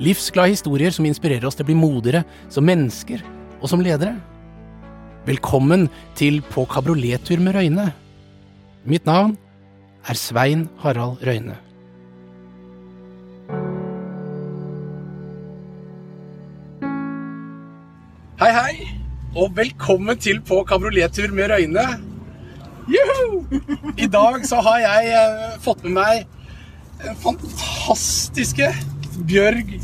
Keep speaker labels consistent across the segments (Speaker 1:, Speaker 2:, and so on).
Speaker 1: Livsglade historier som inspirerer oss til å bli modigere som mennesker og som ledere. Velkommen til På kabriolettur med Røyne. Mitt navn er Svein Harald Røyne. Hei, hei, og velkommen til På kabriolettur med Røyne. Juhu! I dag så har jeg eh, fått med meg den fantastiske Bjørg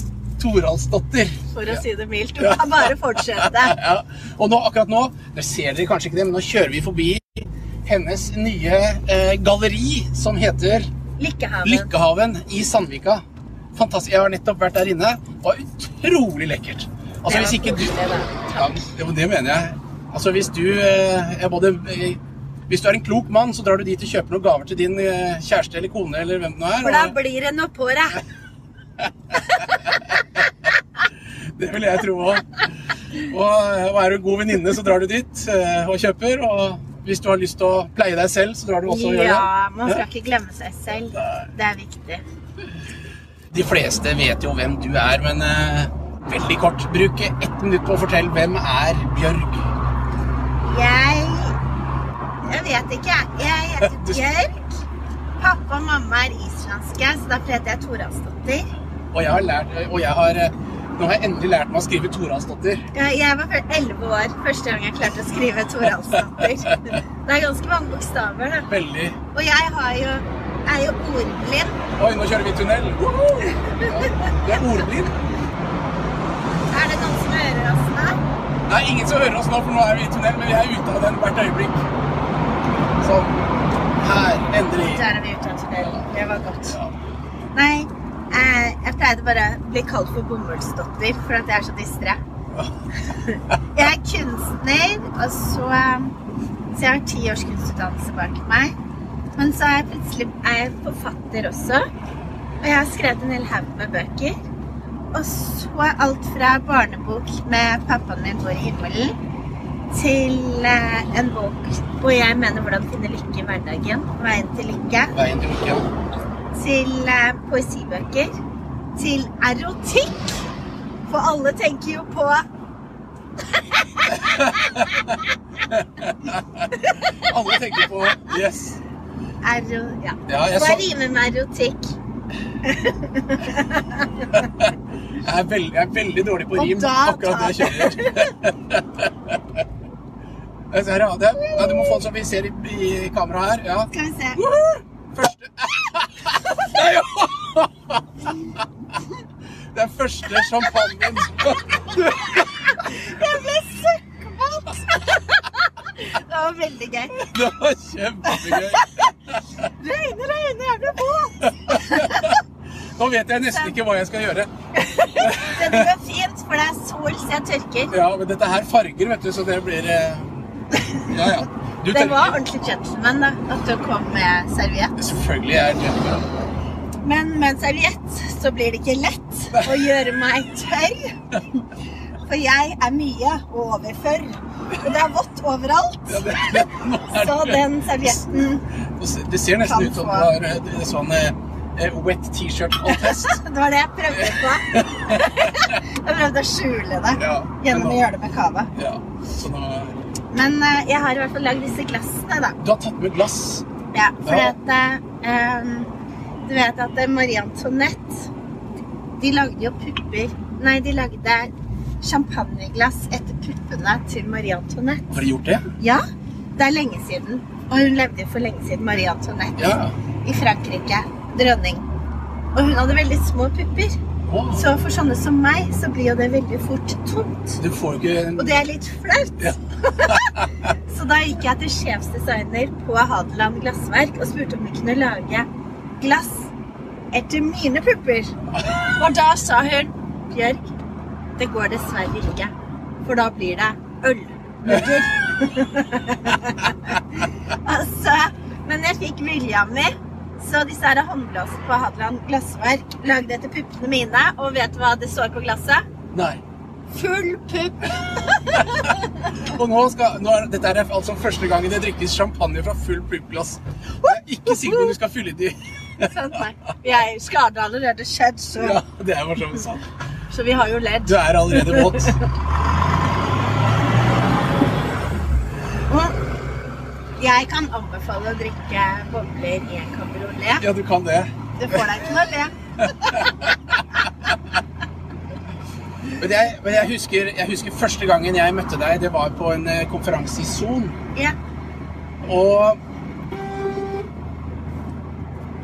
Speaker 1: Toralsdatter.
Speaker 2: For å si det mildt. Du kan bare fortsette.
Speaker 1: Ja. Og nå, akkurat nå, det ser dere kanskje ikke det, men nå kjører vi forbi hennes nye eh, galleri som heter
Speaker 2: Lykkehaven.
Speaker 1: Lykkehaven i Sandvika. Fantastisk. Jeg har nettopp vært der inne. Det var utrolig lekkert. Altså, hvis ikke du ja, det, det mener jeg. Altså, hvis du eh, er både eh, Hvis du er en klok mann, så drar du dit og kjøper noen gaver til din eh, kjæreste eller kone eller hvem det nå er.
Speaker 2: For da blir det noe på deg.
Speaker 1: Det vil jeg tro òg. Og, er du god venninne, så drar du dit eh, og kjøper. Og hvis du har lyst til å pleie deg selv, så drar du også og gjør det.
Speaker 2: Ja, man skal ikke glemme seg selv. Det er viktig.
Speaker 1: De fleste vet jo hvem du er, men uh, veldig kort. Bruk ett minutt på å fortelle hvem er Bjørg.
Speaker 2: Jeg Jeg vet ikke, jeg. Heter Bjørg. Pappa og mamma er islandske, så derfor heter jeg Toralsdottir.
Speaker 1: Og jeg har lært Og jeg har eh, Nå har jeg endelig lært meg å skrive Toralsdottir.
Speaker 2: Ja, Jeg var elleve 11 år første gang jeg klarte å skrive Toralsdottir. Det er ganske mange bokstaver, da.
Speaker 1: Veldig
Speaker 2: Og jeg har jo, er jo ordblind.
Speaker 1: Oi, nå kjører vi tunnel. Woho! Ja, du er ordblind.
Speaker 2: Er det noen som hører oss nå?
Speaker 1: Er ingen som hører oss nå, for nå er vi i tunnel, men vi er ute av den hvert øyeblikk. Sånn. Her. Endelig.
Speaker 2: Der er vi ute av tunnelen. Det var godt.
Speaker 1: Ja.
Speaker 2: Nei, eh, jeg pleide bare å bli kalt for bomullsdotter, for at jeg er så distré. Jeg er kunstner, og så Så jeg har ti års kunstutdannelse bak meg. Men så er jeg plutselig er jeg forfatter også. Og jeg har skrevet en hel haug med bøker. Og så alt fra barnebok med 'Pappaen min bor i himmelen' til eh, en bok hvor jeg mener hvordan finne lykke i hverdagen. Veien til lykke.
Speaker 1: Veien til lykke.
Speaker 2: Til eh, poesibøker. Til erotikk. For alle tenker jo på
Speaker 1: Alle tenker på Yes.
Speaker 2: ero... Ja.
Speaker 1: Ja, jeg,
Speaker 2: Hva
Speaker 1: så,
Speaker 2: rimer med erotikk?
Speaker 1: jeg, er veldig, jeg er veldig dårlig på rim akkurat det jeg kjører. Se her, ja. Det, ja. Du må få den så vi ser i, i kameraet her. Ja.
Speaker 2: Skal vi se.
Speaker 1: Første Nei, er første sjampanjen
Speaker 2: Jeg ble søkkvåt! Det var veldig gøy.
Speaker 1: Det var kjempegøy.
Speaker 2: Regner og regner, jeg blir våt!
Speaker 1: Nå vet jeg nesten ikke hva jeg skal gjøre.
Speaker 2: Det går fint, for det er sol, så jeg tørker.
Speaker 1: Ja, men dette her farger, vet du, så det blir eh, Ja, ja. Du
Speaker 2: Det var ordentlig gentleman da, at du kom med serviett.
Speaker 1: Selvfølgelig er jeg gentleman.
Speaker 2: Men med en serviett så blir det ikke lett å gjøre meg tørr. For jeg er mye overfør. Og det er vått overalt.
Speaker 1: Ja, det, det, nå er
Speaker 2: Så den servietten
Speaker 1: det ser nesten ut som du har eh, sånn eh, eh, wet T-shirt contest.
Speaker 2: Det var det jeg prøvde på. Jeg prøvde å skjule det
Speaker 1: Ja,
Speaker 2: gjennom å gjøre det med.
Speaker 1: Ja, nå
Speaker 2: Men jeg har i hvert fall lagd disse glassene, da.
Speaker 1: Du har tatt med glass.
Speaker 2: Ja, fordi
Speaker 1: Ja.
Speaker 2: at Du vet at Marie Antoinette De lagde jo pupper Nei, de lagde champagneglass etter puppene til Marie Antoinette.
Speaker 1: Har de gjort det?
Speaker 2: Ja, det er lenge siden. Og hun levde jo for lenge siden, Marie Antoinette.
Speaker 1: Ja.
Speaker 2: I Frankrike. Dronning. Og hun hadde veldig små pupper.
Speaker 1: Oh.
Speaker 2: Så for sånne som meg, så blir jo det veldig fort tomt.
Speaker 1: Du får ikke en
Speaker 2: Og det er litt flaut.
Speaker 1: Ja.
Speaker 2: så da gikk jeg til sjefsdesigner på Hadeland Glassverk og spurte om vi kunne lage glass etter mine pupper. Og da sa hun Bjørg, det går dessverre ikke. For da blir det ølmugger. altså, men jeg fikk vilja mi. Så disse her håndglassene på Hadeland glassverk lagde etter puppene mine. Og vet du hva det står på glasset?
Speaker 1: Nei.
Speaker 2: Full pupp!
Speaker 1: Og nå skal, nå er, dette er altså første gangen det drikkes champagne fra full puppglass. Ikke på om du skal fylle de.
Speaker 2: Sant, nei. Jeg skada allerede skjedd, så,
Speaker 1: Ja, det er for så vidt sant.
Speaker 2: så vi har jo ledd.
Speaker 1: Du er allerede våt.
Speaker 2: Jeg kan anbefale å drikke bobler i en kabriolet.
Speaker 1: Ja, du kan det.
Speaker 2: Det får deg til å le.
Speaker 1: Men jeg, men jeg, husker, jeg husker første gangen jeg møtte deg, det var på en eh, konferanse i Son.
Speaker 2: Ja.
Speaker 1: Og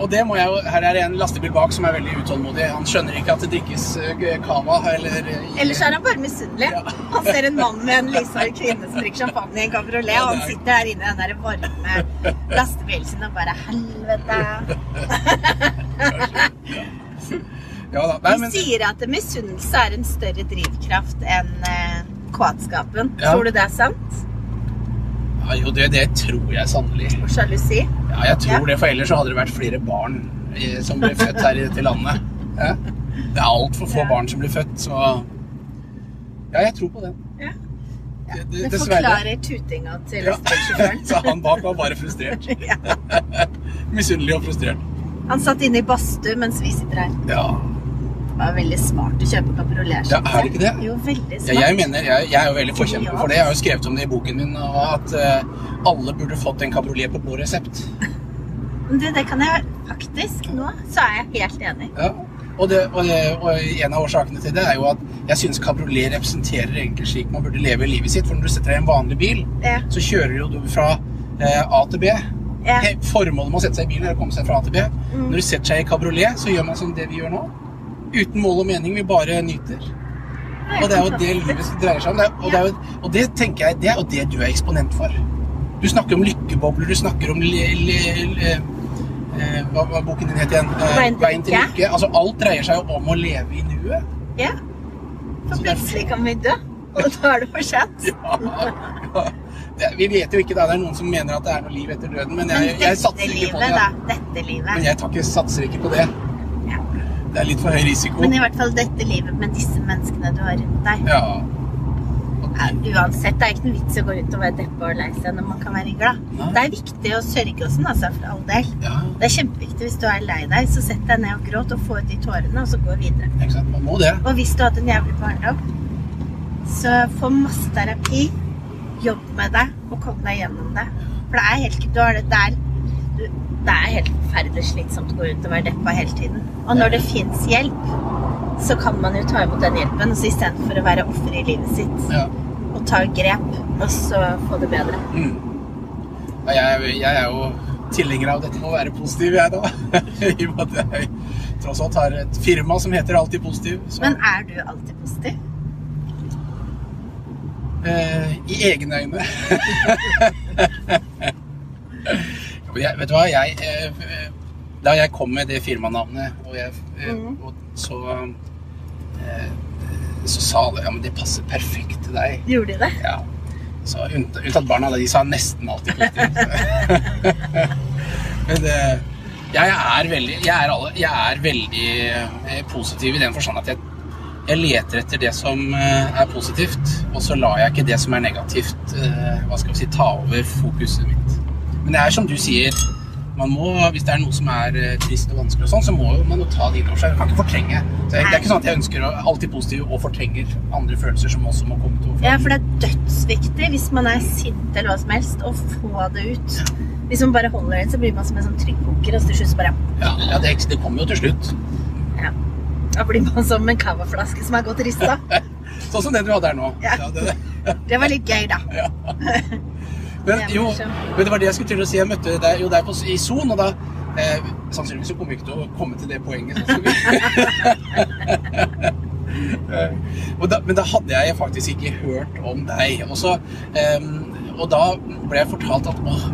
Speaker 1: og det må jeg jo, Her er det en lastebil bak som er veldig utålmodig. Han skjønner ikke at det drikkes eh, cava eller eh,
Speaker 2: Ellers er han bare misunnelig.
Speaker 1: Ja.
Speaker 2: Han ser en mann med en lyshåret kvinne som drikker champagne i en kabriolet, og han
Speaker 1: er-
Speaker 2: sitter her inne i den der varme lastebilen sin og bare Helvete.
Speaker 1: Ja da. Nei,
Speaker 2: De sier at misunnelse er en større drivkraft enn eh, kåtskapen.
Speaker 1: Ja.
Speaker 2: Tror du det er sant?
Speaker 1: Jo, det, det tror jeg sannelig.
Speaker 2: Og sjalusi?
Speaker 1: Ja, jeg tror
Speaker 2: Ja.
Speaker 1: det, for ellers så hadde det vært flere barn eh, som ble født her i dette landet. Ja? Det er altfor få
Speaker 2: Ja.
Speaker 1: barn som blir født, så Ja, jeg tror på det.
Speaker 2: Ja.
Speaker 1: Det,
Speaker 2: Det
Speaker 1: det,
Speaker 2: forklarer tutinga til lastebilsjåføren.
Speaker 1: Så han bak var bare frustrert. Misunnelig og frustrert.
Speaker 2: Han satt inne i badstue mens vi sitter her.
Speaker 1: Ja.
Speaker 2: Det var veldig smart å kjøpe kabriolet.
Speaker 1: Ja, er det ikke det?
Speaker 2: Jo, veldig
Speaker 1: Ja,
Speaker 2: smart.
Speaker 1: jeg mener, jeg, jeg er jo veldig forkjemper for det. Jeg har jo skrevet om det i boken min, at uh, alle burde fått en kabriolet på blå resept.
Speaker 2: Det, det kan jeg faktisk nå, så er jeg helt enig.
Speaker 1: Ja. Og, det, og, det, og en av årsakene til det er jo at jeg syns kabriolet representerer egentlig slik man burde leve livet sitt. For når du setter deg i en vanlig bil,
Speaker 2: Ja.
Speaker 1: så kjører jo du fra eh, A til B.
Speaker 2: Ja.
Speaker 1: Formålet med å sette seg i bilen er å komme seg fra A til B.
Speaker 2: Mm.
Speaker 1: Når du setter seg i kabriolet, så gjør man som det vi gjør nå. Uten mål og mening, vi bare nyter. Og det er jo det livet dreier seg om. Det og, det jo, og det tenker jeg, det er jo det du er eksponent for. Du snakker om lykkebobler, du snakker om le, le, le, eh, hva var boken din het igjen? Eh,
Speaker 2: Veien til
Speaker 1: Veien til
Speaker 2: lykke.
Speaker 1: lykke. Altså, alt dreier seg jo om å leve i nuet.
Speaker 2: Ja. For plutselig kan vi dø, og da er det for sent.
Speaker 1: Ja. ja. Det, vi vet jo ikke, da. Det er noen som mener at det er noe liv etter døden, men jeg,
Speaker 2: Men
Speaker 1: jeg satser ikke på det.
Speaker 2: da. Dette livet.
Speaker 1: Men jeg ikke, satser ikke på det. Det er litt for høy risiko.
Speaker 2: Men i hvert fall dette livet med disse menneskene du har rundt deg.
Speaker 1: Ja.
Speaker 2: Uansett, det er ikke noe vits i å gå rundt og være deppa og lei seg når man kan være glad.
Speaker 1: Nei.
Speaker 2: Det er viktig å sørge og sånn, altså, for all del.
Speaker 1: ja,
Speaker 2: Det er kjempeviktig hvis du er lei deg, så sett deg ned og gråt og få ut de tårene, og så gå videre.
Speaker 1: sant. Man må det.
Speaker 2: Og hvis du har hatt en jævlig barndom, så få masse terapi, jobb med det, og kom deg gjennom det. For det er helt, du har det, der, det er helt forferdelig slitsomt å gå rundt og være deppa hele tiden. Og når det fins hjelp, så kan man jo ta imot den hjelpen, så istedenfor å være offer i livet sitt
Speaker 1: Ja.
Speaker 2: og ta grep, og så få det bedre.
Speaker 1: Mm. Jeg, jeg er jo tilhenger av dette med å være positiv, jeg, da. I og med at jeg tross alt har et firma som heter Alltid positiv. Så,
Speaker 2: Men er du alltid positiv?
Speaker 1: eh, I egne øyne. Jeg, vet du hva, jeg eh, Da jeg kom med det firmanavnet, og, jeg,
Speaker 2: Mhm.
Speaker 1: og så eh, Så sa alle ja, men det passer perfekt til deg.
Speaker 2: Gjorde de det?
Speaker 1: Ja. Så unntatt barna, de sa nesten alltid positivt. Men det, jeg er veldig, jeg er alle, jeg er veldig positiv i den forstand at jeg, jeg leter etter det som er positivt, og så lar jeg ikke det som er negativt, hva skal vi si, ta over fokuset mitt. Men det er som du sier, man må, hvis det er noe som er eh, trist og vanskelig og sånn, så må man jo ta det inn over seg. Man kan ikke fortrenge. Så jeg, det er ikke sånn at jeg ønsker å alltid positiv og fortrenger andre følelser som også må komme til overflaten.
Speaker 2: Ja, for det er dødsviktig hvis man er sint eller hva som helst, å få det ut. Hvis man bare holder det inn, så blir man som en sånn trykkoker, og til slutt bare
Speaker 1: Ja, ja det, det kommer jo til slutt.
Speaker 2: ja. Da blir man som en cavaflaske som er godt rista.
Speaker 1: Sånn som den du hadde her nå.
Speaker 2: Ja.
Speaker 1: det,
Speaker 2: Det var litt gøy, da.
Speaker 1: ja. Men jo, men det var det jeg skulle til å si. Jeg møtte deg jo der på, i Son, og da eh, Sannsynligvis så kommer vi ikke til å komme til det poenget. Da, men da hadde jeg faktisk ikke hørt om deg. Og, så, eh, og da ble jeg fortalt at åh,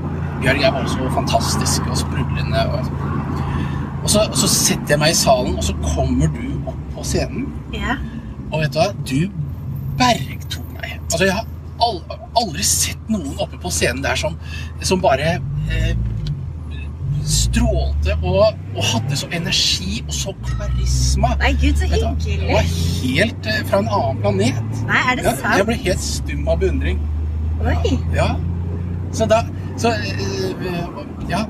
Speaker 1: Bjørg er bare så fantastisk og sprudlende. Og, og så, så setter jeg meg i salen, og så kommer du opp på scenen.
Speaker 2: Ja.
Speaker 1: Og vet du hva? Du bergtok meg. Altså, jeg har aldri sett noen oppe på scenen der som, som bare eh, strålte og, og hadde så energi og så karisma.
Speaker 2: Nei, gud, så
Speaker 1: hyggelig. Det var helt eh, fra en annen planet.
Speaker 2: Nei, er det
Speaker 1: Ja, jeg ble helt stum av beundring.
Speaker 2: Oi.
Speaker 1: Ja. Så da Så eh, ja.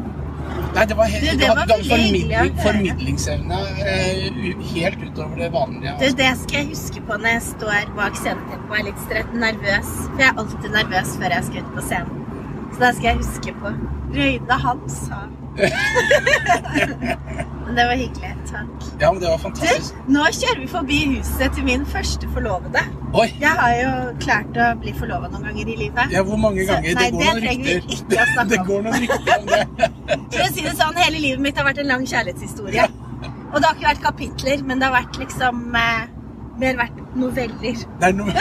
Speaker 1: Nei, det var helt
Speaker 2: det,
Speaker 1: det
Speaker 2: var
Speaker 1: du hadde formidling, formidlingsevne eh, helt utover det vanlige.
Speaker 2: Altså. det skal jeg huske på når jeg står bak sceneteppet og er litt strett nervøs. For jeg er alltid nervøs før jeg skal ut på scenen. Så det skal jeg huske på. Røyne hans sa det var hyggelig. Takk.
Speaker 1: Ja, men det var
Speaker 2: Du,
Speaker 1: fantastisk.
Speaker 2: nå kjører vi forbi huset til min første forlovede.
Speaker 1: Oi!
Speaker 2: Jeg har jo klart å bli forlova noen ganger i livet.
Speaker 1: Ja, hvor mange
Speaker 2: Så-
Speaker 1: ganger?
Speaker 2: nei,
Speaker 1: det går
Speaker 2: det
Speaker 1: noen rykter.
Speaker 2: snakke
Speaker 1: det går noen rykter om det.
Speaker 2: For å si det sånn, hele livet mitt har vært en lang kjærlighetshistorie. Og det har ikke vært kapitler, men det har vært liksom eh, mer vært noveller.
Speaker 1: Det er no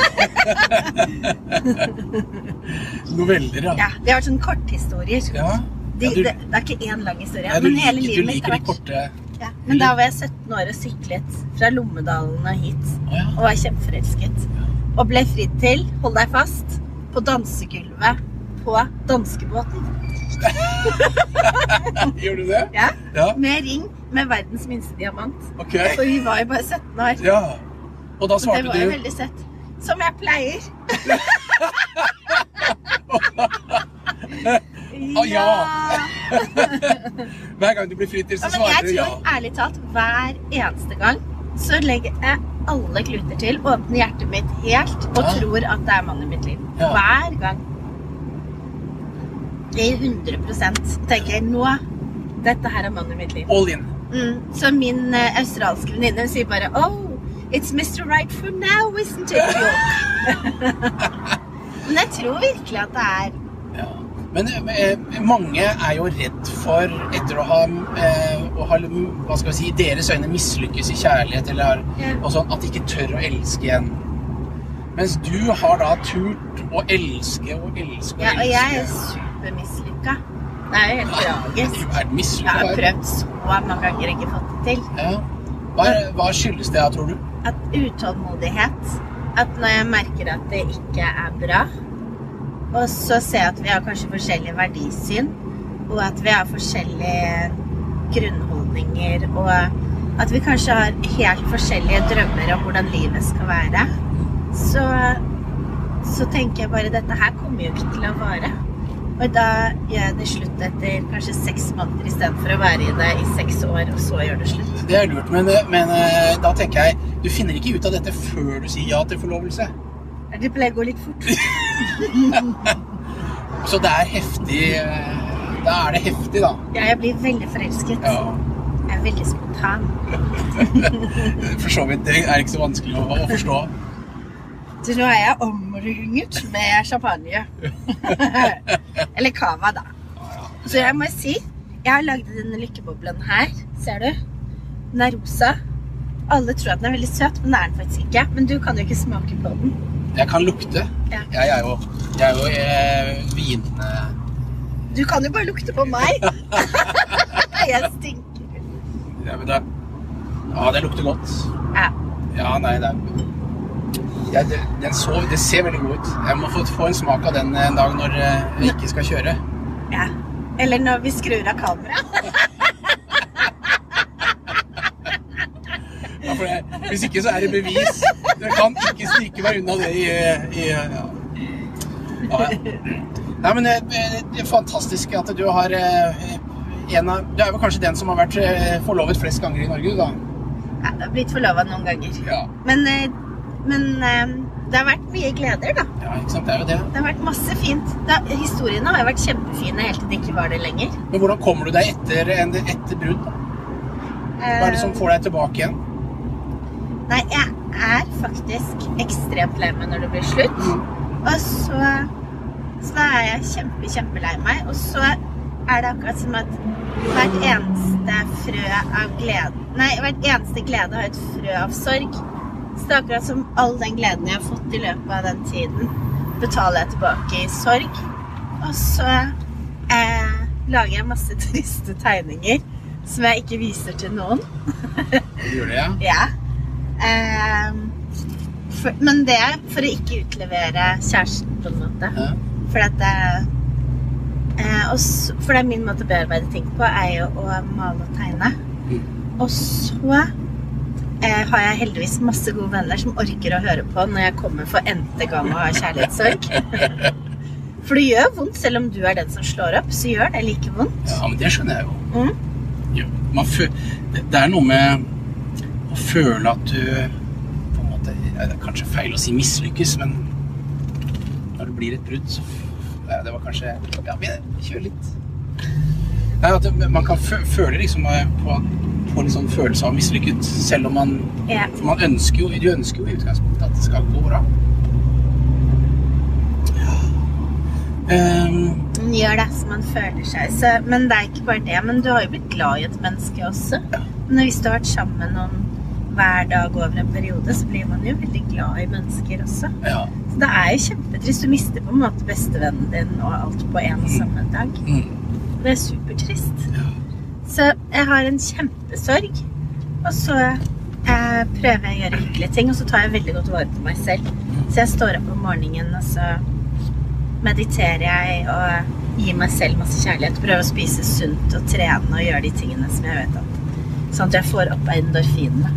Speaker 1: Noveller, ja.
Speaker 2: Ja, Det har vært sånne korthistorier.
Speaker 1: Ja,
Speaker 2: De,
Speaker 1: ja, du,
Speaker 2: det, det er ikke én lang historie.
Speaker 1: du,
Speaker 2: men hele
Speaker 1: liker,
Speaker 2: livet mitt har vært
Speaker 1: korte
Speaker 2: ja. Men da var jeg 17 år og syklet fra Lommedalen og hit.
Speaker 1: Oh, ja.
Speaker 2: Og var kjempeforelsket. Og ble fridd til, hold deg fast, på dansegulvet på danskebåten.
Speaker 1: Gjorde du det?
Speaker 2: Ja.
Speaker 1: Ja,
Speaker 2: Med ring med verdens minste diamant.
Speaker 1: Okay.
Speaker 2: For vi var jo bare 17 år.
Speaker 1: Ja. Og da svarte
Speaker 2: Og det var jo
Speaker 1: du
Speaker 2: veldig søtt. Som jeg pleier.
Speaker 1: Å, ja. Hver gang du blir fritt så
Speaker 2: Ja,
Speaker 1: svarer du ja.
Speaker 2: Jeg tror ærlig talt hver eneste gang så legger jeg alle kluter til, åpner hjertet mitt helt og
Speaker 1: Ja.
Speaker 2: tror at det er mannen i mitt liv. Hver gang. I 100 tenker jeg nå dette her er mannen i mitt liv.
Speaker 1: All in.
Speaker 2: Mm. Så min uh, australske venninne sier bare Oh, it's Mr. Right for now, isn't it? York?» Men jeg tror virkelig at det er.
Speaker 1: Men eh, mange er jo redd for, etter å ha, eh, å ha hva skal vi si, deres øyne mislykkes i kjærlighet, eller har,
Speaker 2: Ja.
Speaker 1: og sånn, at de ikke tør å elske igjen. Mens du har da turt å elske og elske og
Speaker 2: Ja, og jeg er
Speaker 1: elske.
Speaker 2: supermislykka. Det er jo helt tragisk.
Speaker 1: Er
Speaker 2: Jeg har prøvd så mange ganger ikke fått det til.
Speaker 1: Ja. Hva, er- hva skyldes det, tror du?
Speaker 2: At utålmodighet At når jeg merker at det ikke er bra, og så ser jeg at vi har kanskje forskjellige verdisyn, og at vi har forskjellige grunnholdninger, og at vi kanskje har helt forskjellige drømmer om hvordan livet skal være, så, så tenker jeg bare dette her kommer jo ikke til å vare. Og da gjør jeg det slutt etter kanskje seks måneder istedenfor å være i det i seks år, og så gjør det slutt.
Speaker 1: Det er lurt, men, men eh, da tenker jeg du finner ikke ut av dette før du sier ja til forlovelse.
Speaker 2: Det pleier å gå litt fort.
Speaker 1: Så det er heftig eh, Da er det heftig, da.
Speaker 2: Ja, jeg blir veldig forelsket.
Speaker 1: Ja.
Speaker 2: Jeg er veldig spontan.
Speaker 1: For så vidt. Det er ikke så vanskelig å, å forstå.
Speaker 2: Så nå er jeg omrunget med champagne. Eller cava, da. Så jeg må si, jeg har lagd denne lykkeboblen her. Ser du? Den er rosa. Alle tror at den er veldig søt, men det er den faktisk ikke. Men du kan jo ikke smake på den.
Speaker 1: Jeg kan lukte.
Speaker 2: Ja.
Speaker 1: Jeg er jo, jeg er jo eh, vin...
Speaker 2: Du kan jo bare lukte på meg. jeg stinker.
Speaker 1: Ja, men det, ja, det lukter godt.
Speaker 2: Ja.
Speaker 1: Ja, nei, det er ja, det, den så, det ser veldig god ut. Jeg må få, få en smak av den en dag når eh, jeg ikke skal kjøre.
Speaker 2: ja. Eller når vi skrur av kameraet.
Speaker 1: Ja, for det, hvis ikke så er det bevis. Jeg kan ikke snike meg unna det i, i ja. Ja. Nei, men det, det er fantastisk at du har eh, en av Du er vel kanskje den som har vært eh, forlovet flest ganger i Norge, da?
Speaker 2: Ja, jeg har blitt forlova noen ganger.
Speaker 1: Ja.
Speaker 2: Men, eh, men eh, det har vært mye gleder, da.
Speaker 1: ja, ikke sant. Det er jo det.
Speaker 2: Det har vært masse fint. Da, historiene har jo vært kjempefine helt til det ikke var det lenger.
Speaker 1: Men hvordan kommer du deg etter, etter brudd? Hva er det som får deg tilbake igjen?
Speaker 2: Nei, jeg er faktisk ekstremt lei meg når det blir slutt. Og så, så da er jeg kjempe, kjempelei meg. Og så er det akkurat som at hvert eneste frø av glede Nei, hvert eneste glede har et frø av sorg. Så det er akkurat som all den gleden jeg har fått i løpet av den tiden, betaler jeg tilbake i sorg. Og så eh, lager jeg masse triste tegninger som jeg ikke viser til noen.
Speaker 1: Du gjør det, ja?
Speaker 2: Ja. Ehm, for, men det er for å ikke utlevere kjæresten, på en måte.
Speaker 1: Ja.
Speaker 2: For at det, eh, og s- For det er min måte å bearbeide ting på, er jo å male og tegne.
Speaker 1: Mm.
Speaker 2: Og så eh, har jeg heldigvis masse gode venner som orker å høre på når jeg kommer for n-te gang og har kjærlighetssorg. For det gjør vondt, selv om du er den som slår opp, så gjør det like vondt.
Speaker 1: ja, men det skjønner jeg jo.
Speaker 2: Mm.
Speaker 1: Ja, man det, det er noe med føle at du på en måte, Det er kanskje feil å si mislykkes, men når det blir et brudd, så ja, Det var kanskje Ja, vi kjører litt Nei, at Man kan føle liksom eh, på, på en sånn følelse av mislykket, selv om man
Speaker 2: Ja.
Speaker 1: For man ønsker jo, du ønsker jo i utgangspunktet at det skal gå bra.
Speaker 2: Man gjør det som man føler seg. Så, men det er ikke bare det. Men du har jo blitt glad i et menneske også.
Speaker 1: Ja.
Speaker 2: Men hvis du har vært sammen med noen hver dag over en periode, så blir man jo veldig glad i mennesker også.
Speaker 1: ja.
Speaker 2: Så det er jo kjempetrist. Du mister på en måte bestevennen din og alt på en og samme dag.
Speaker 1: Mm,
Speaker 2: Det er supertrist.
Speaker 1: ja.
Speaker 2: Så jeg har en kjempesorg. Og så eh, prøver jeg å gjøre hyggelige ting, og så tar jeg veldig godt vare på meg selv. Så jeg står opp om morgenen, og så mediterer jeg og gir meg selv masse kjærlighet. Prøver å spise sunt og trene og gjøre de tingene som jeg vet at Sånn at jeg får opp endorfinene.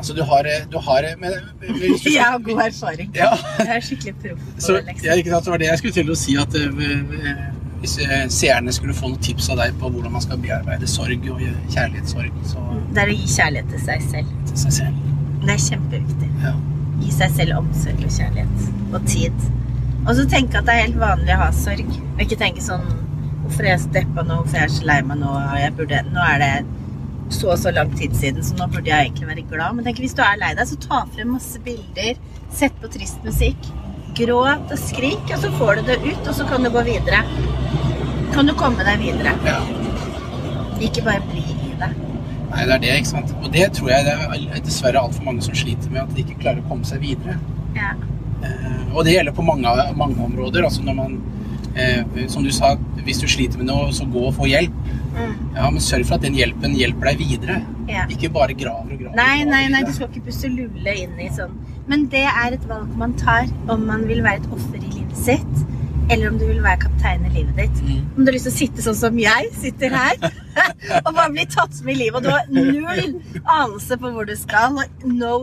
Speaker 1: Altså, du har, du har men, hvis du-
Speaker 2: Jeg har god erfaring.
Speaker 1: Ja.
Speaker 2: Jeg er skikkelig proff på
Speaker 1: Så,
Speaker 2: det, liksom.
Speaker 1: ja, ikke sant, det var det jeg skulle til å si, at eh, hvis eh, seerne skulle få noen tips av deg på hvordan man skal bearbeide sorg og kjærlighetssorg, så
Speaker 2: Det er å gi kjærlighet til seg selv.
Speaker 1: til seg selv.
Speaker 2: Det er kjempeviktig.
Speaker 1: Ja.
Speaker 2: Gi seg selv omsorg og kjærlighet. Og tid. Og så tenke at det er helt vanlig å ha sorg. Og ikke tenke sånn Hvorfor er jeg så deppa nå? Hvorfor er jeg så lei meg nå? Nå er det så og så lang tid siden, så nå burde jeg egentlig være glad. Men tenk, hvis du er lei deg, så ta frem masse bilder. Sett på trist musikk. Gråt og skrik, og så får du det ut, og så kan du gå videre. Kan du komme deg videre.
Speaker 1: ja.
Speaker 2: Ikke bare bli i det.
Speaker 1: Nei, det er det, ikke sant. Og det tror jeg det er dessverre altfor mange som sliter med, at de ikke klarer å komme seg videre.
Speaker 2: Ja.
Speaker 1: Eh, Og det gjelder på mange, mange områder. Altså når man, eh, som du sa, hvis du sliter med noe, så gå og få hjelp.
Speaker 2: Mm.
Speaker 1: Ja, men sørg for at den hjelpen hjelper deg videre.
Speaker 2: ja.
Speaker 1: Ikke bare graver og graver.
Speaker 2: Nei, nei, nei, du skal ikke puste lulle inn i sånn. Men det er et valg man tar om man vil være et offer i livet sitt, eller om du vil være kaptein i livet ditt.
Speaker 1: Mm.
Speaker 2: Om du har lyst til å sitte sånn som jeg sitter her, og bare bli tatt med i livet, og du har null anelse på hvor du skal, og no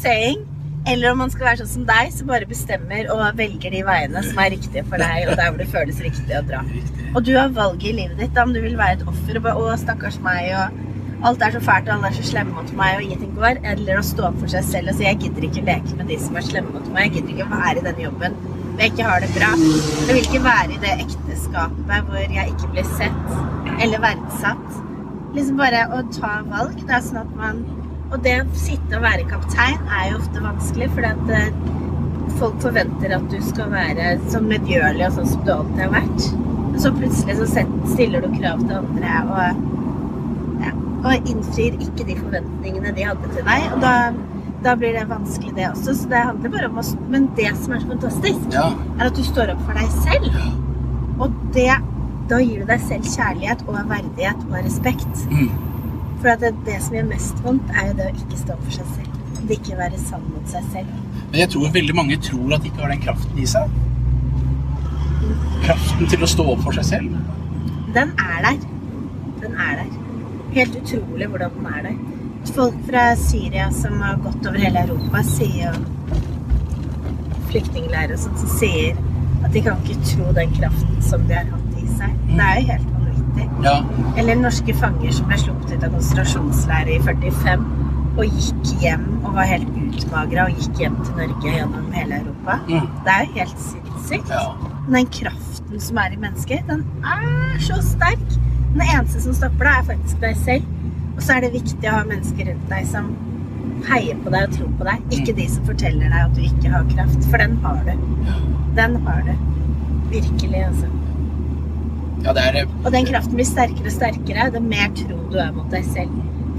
Speaker 2: saying. Eller om man skal være sånn som deg, som bare bestemmer og velger de veiene som er riktige for deg, og der hvor det føles riktig å dra.
Speaker 1: Riktig.
Speaker 2: Og du har valget i livet ditt, da, om du vil være et offer og bare 'Å, stakkars meg', og alt er så fælt, og alle er så slemme mot meg, og ingenting går, eller å stå opp for seg selv og si 'Jeg gidder ikke leke med de som er slemme mot meg', jeg gidder ikke være i denne jobben hvor jeg ikke har det bra'. Jeg vil ikke være i det ekteskapet hvor jeg ikke blir sett eller verdsatt. Liksom bare å ta valg, da, sånn at man Og det å sitte og være kaptein er jo ofte vanskelig, fordi at eh, folk forventer at du skal være så medgjørlig og sånn som du alltid har vært. Så plutselig så stiller du krav til andre og, ja, og innfrir ikke de forventningene de hadde til deg. Og da, da blir det vanskelig, det også. Så det handler bare om å Men det som er så fantastisk,
Speaker 1: Ja.
Speaker 2: er at du står opp for deg selv. Og det, da gir du deg selv kjærlighet og verdighet og respekt.
Speaker 1: Mm.
Speaker 2: For at det, det som gjør mest vondt, er jo det å ikke stå for seg selv. Det ikke være sann mot seg selv.
Speaker 1: Men jeg tror veldig mange tror at de ikke har den kraften i seg. Kraften til å stå opp for seg selv.
Speaker 2: Den er der. Den er der. Helt utrolig hvordan den er der. Folk fra Syria som har gått over hele Europa, sier jo Flyktningleirer og sånt, som sier at de kan ikke tro den kraften som de har hatt i seg. Det er jo helt vanvittig.
Speaker 1: Ja.
Speaker 2: Eller norske fanger som ble sluppet ut av konsentrasjonsleirer i 45 og gikk hjem og var helt utmagra og gikk hjem til Norge gjennom hele Europa.
Speaker 1: Mm.
Speaker 2: Det er jo helt sinnssykt.
Speaker 1: ja.
Speaker 2: Den kraften som er i mennesket, den er så sterk. Den eneste som stopper deg, er faktisk deg selv. Og så er det viktig å ha mennesker rundt deg som heier på deg og tror på deg. Ikke de som forteller deg at du ikke har kraft, for den har du. Den har du. Virkelig, altså.
Speaker 1: Ja, det er
Speaker 2: Og den kraften blir sterkere og sterkere det mer tro du er mot deg selv.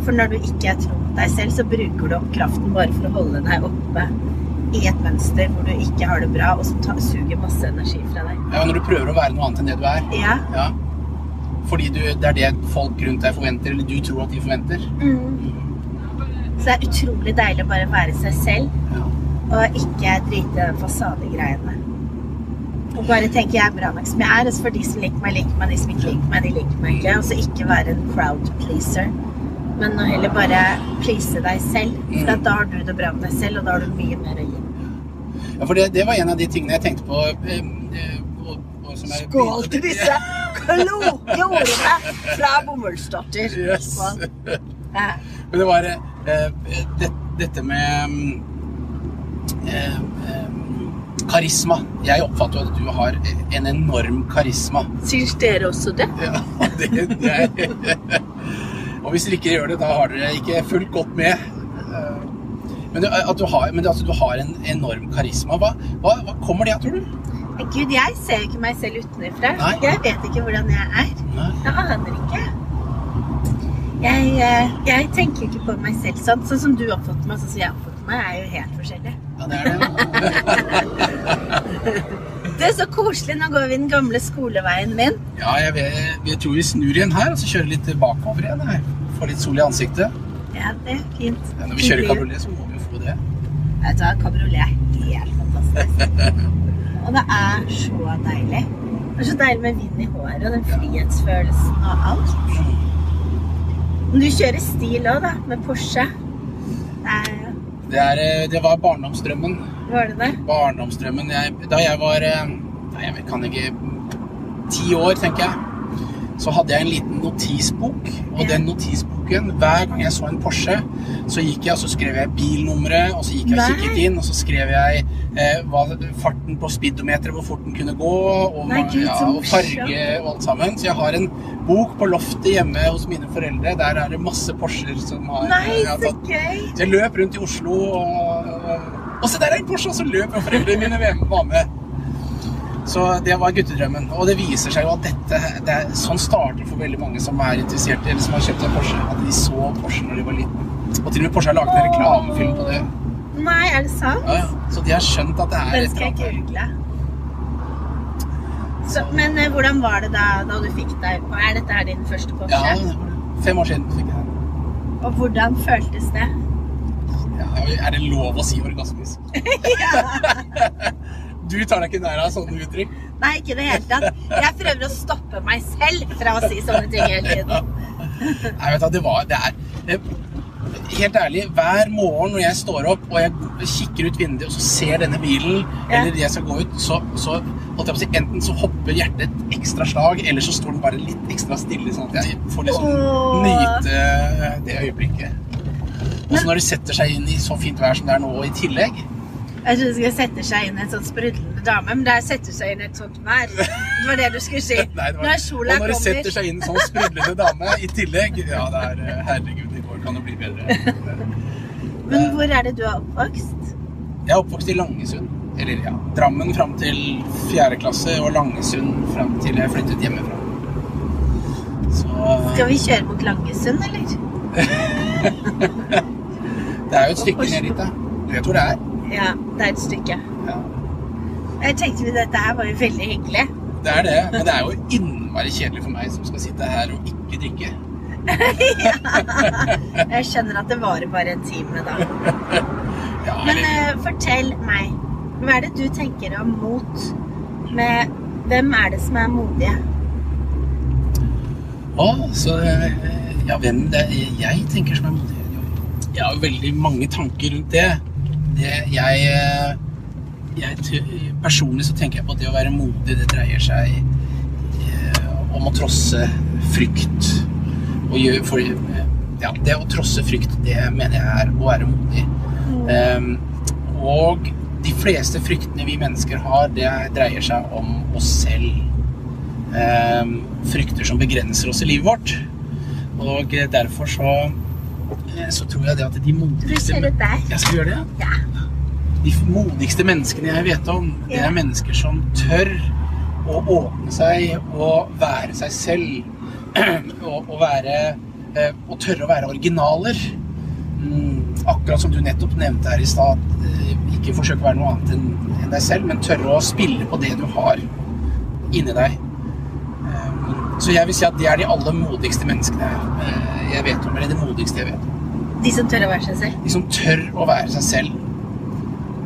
Speaker 2: For når du ikke er tro mot deg selv, så bruker du opp kraften bare for å holde deg oppe i et mønster hvor du ikke har det bra, og som tar, suger masse energi fra deg.
Speaker 1: ja, når du prøver å være noe annet enn det du er.
Speaker 2: Ja.
Speaker 1: Ja. Fordi du, det er det folk rundt deg forventer, eller du tror at de forventer.
Speaker 2: Mm. Så det er utrolig deilig å bare være seg selv
Speaker 1: Ja.
Speaker 2: og ikke drite i den fasadegreiene. Og bare tenke jeg er bra nok som jeg er. Og så for de som liker meg, liker meg. De som ikke liker meg, de liker meg ikke. Og så ikke være en crowd pleaser. Men å heller bare please deg selv. For at da har du det bra med deg selv, og da har du mye mer å gi.
Speaker 1: Ja, for det, det var en av de tingene jeg tenkte på eh, eh, og, og jeg
Speaker 2: Skål til disse kloke ordene fra Bomullsdatter.
Speaker 1: Yes.
Speaker 2: Ja.
Speaker 1: Men det var eh, det, dette med mm, eh, eh, karisma. Jeg oppfatter jo at du har en enorm karisma.
Speaker 2: Syns dere også det?
Speaker 1: Ja, det, det er, og hvis dere ikke gjør det, da har dere ikke fulgt godt med. Men, det, at du har, men det, altså, du har en enorm karisma. Hva, hva, hva kommer det av, tror du?
Speaker 2: Gud, jeg ser ikke meg selv utenfra. Jeg vet ikke hvordan jeg er.
Speaker 1: Nei.
Speaker 2: Jeg aner ikke. Jeg, eh, jeg tenker ikke på meg selv sånn. Sånn som du oppfatter meg, sånn som jeg oppfatter meg, er jo helt forskjellig.
Speaker 1: Ja, det er det.
Speaker 2: Det er så koselig. Nå går vi den gamle skoleveien min.
Speaker 1: Ja, jeg, vet, jeg tror vi snur igjen her, og så kjører litt bakover igjen. her. Får litt sol i ansiktet.
Speaker 2: Ja, det er fint.
Speaker 1: Ja, når vi kjører kabriolet, så må vi jo få det.
Speaker 2: Vet du hva, kabriolet er helt fantastisk. Og det er så deilig. Det er så deilig med vind i håret og den frihetsfølelsen og alt. Men du kjører stil òg, da, med Porsche. Det er,
Speaker 1: Det, er, eh, det var barndomsdrømmen.
Speaker 2: var det det?
Speaker 1: Barndomsdrømmen jeg, Da jeg var eh, Nei, jeg kan ikke Ti år, tenker jeg. Så hadde jeg en liten notisbok. Og
Speaker 2: Ja.
Speaker 1: den notisboken, hver gang jeg så en Porsche, så gikk jeg og så skrev jeg bilnummeret, og så gikk jeg og kikket inn, og så skrev jeg eh, hva, farten på speedometeret, hvor fort den kunne gå, og,
Speaker 2: Nei, Gud,
Speaker 1: ja, og farge og alt sammen. Så jeg har en bok på loftet hjemme hos mine foreldre. Der er det masse Porscher som har
Speaker 2: Nei,
Speaker 1: jeg har
Speaker 2: så
Speaker 1: tatt
Speaker 2: gøy!
Speaker 1: så jeg løp rundt i Oslo og, og, og se der er en Porsche! Og så løp jeg, og foreldrene mine var med. Så det var guttedrømmen. Og det viser seg jo at dette det er, Sånn starter for veldig mange som er interessert eller som har kjøpt seg Porsche. At de så Porsche når de var liten. Og til og med Porsche har laget en reklamefilm på det.
Speaker 2: Nei, er det sant?
Speaker 1: Ja, ja. Så de har skjønt at det er
Speaker 2: Den
Speaker 1: et
Speaker 2: skal jeg
Speaker 1: eller annet.
Speaker 2: google. Så, men eh, hvordan var det da, da du fikk deg Er dette her din første Porsche?
Speaker 1: Ja, fem år siden fikk jeg den.
Speaker 2: Og hvordan føltes det?
Speaker 1: Ja, er det lov å si orgasmisk? Du tar deg ikke nær av sånne uttrykk?
Speaker 2: Nei, ikke i det hele tatt. Jeg prøver å stoppe meg selv fra å si sånne ting hele tiden.
Speaker 1: Nei, vet du, det var Det er Helt ærlig, hver morgen når jeg står opp og jeg kikker ut vinduet og så ser denne bilen,
Speaker 2: Ja.
Speaker 1: eller jeg skal gå ut, så, så si, enten så hopper hjertet et ekstra slag, eller så står den bare litt ekstra stille, sånn at jeg får liksom
Speaker 2: Åh.
Speaker 1: nyte det øyeblikket. Og så når det setter seg inn i så fint vær som det er nå i tillegg
Speaker 2: Jeg trodde du skulle sette seg inn i en sånn sprudlende dame, men det er 'sette seg inn i et sånt vær. Det var det du skulle si.
Speaker 1: Nei, det var,
Speaker 2: Når sola kommer.
Speaker 1: og når det setter seg inn en sånn sprudlende dame i tillegg Ja, det er eh, Herregud, i går kan det bli bedre.
Speaker 2: Men hvor er det du er oppvokst?
Speaker 1: Jeg er oppvokst i Langesund. Eller ja, Drammen fram til fjerde klasse, og Langesund fram til jeg flyttet hjemmefra. Så
Speaker 2: Skal vi kjøre mot Langesund, eller?
Speaker 1: det er jo et stykke ned dit, da. Du vet hvor det er?
Speaker 2: Ja, det er et stykke.
Speaker 1: Ja.
Speaker 2: Jeg tenkte jo dette her var jo veldig hyggelig.
Speaker 1: Det er det, men det er jo innmari kjedelig for meg som skal sitte her og ikke drikke.
Speaker 2: Jeg skjønner at det varer bare en time, da.
Speaker 1: Ja,
Speaker 2: Men eh, fortell meg, hva er det du tenker om mot? Med hvem er det som er modige?
Speaker 1: å, så eh, Ja, hvem det er jeg tenker som er modig? Jeg har jo veldig mange tanker rundt det. Det jeg, eh, jeg Personlig så tenker jeg på at det å være modig, det dreier seg eh, om å trosse frykt. Og gjøre, for, eh, ja, det å trosse frykt, det mener jeg er å være modig. Ehm, og de fleste fryktene vi mennesker har, det dreier seg om oss selv. Um, frykter som begrenser oss i livet vårt. Og eh, derfor så, eh, så tror jeg det at de modigste? Jeg skal gjøre det, ja. De modigste menneskene jeg vet om, det er mennesker som tør å åpne seg og være seg selv. og, og være eh, Og tørre å være originaler. Mm, akkurat som du nettopp nevnte her i stad. eh, Ikke forsøke å være noe annet enn deg selv, men tørre å spille på det du har inni deg. Så jeg vil si at det er de aller modigste menneskene eh, jeg vet om. Eller det modigste jeg vet om.
Speaker 2: De som tør å være seg selv.
Speaker 1: De som tør å være seg selv.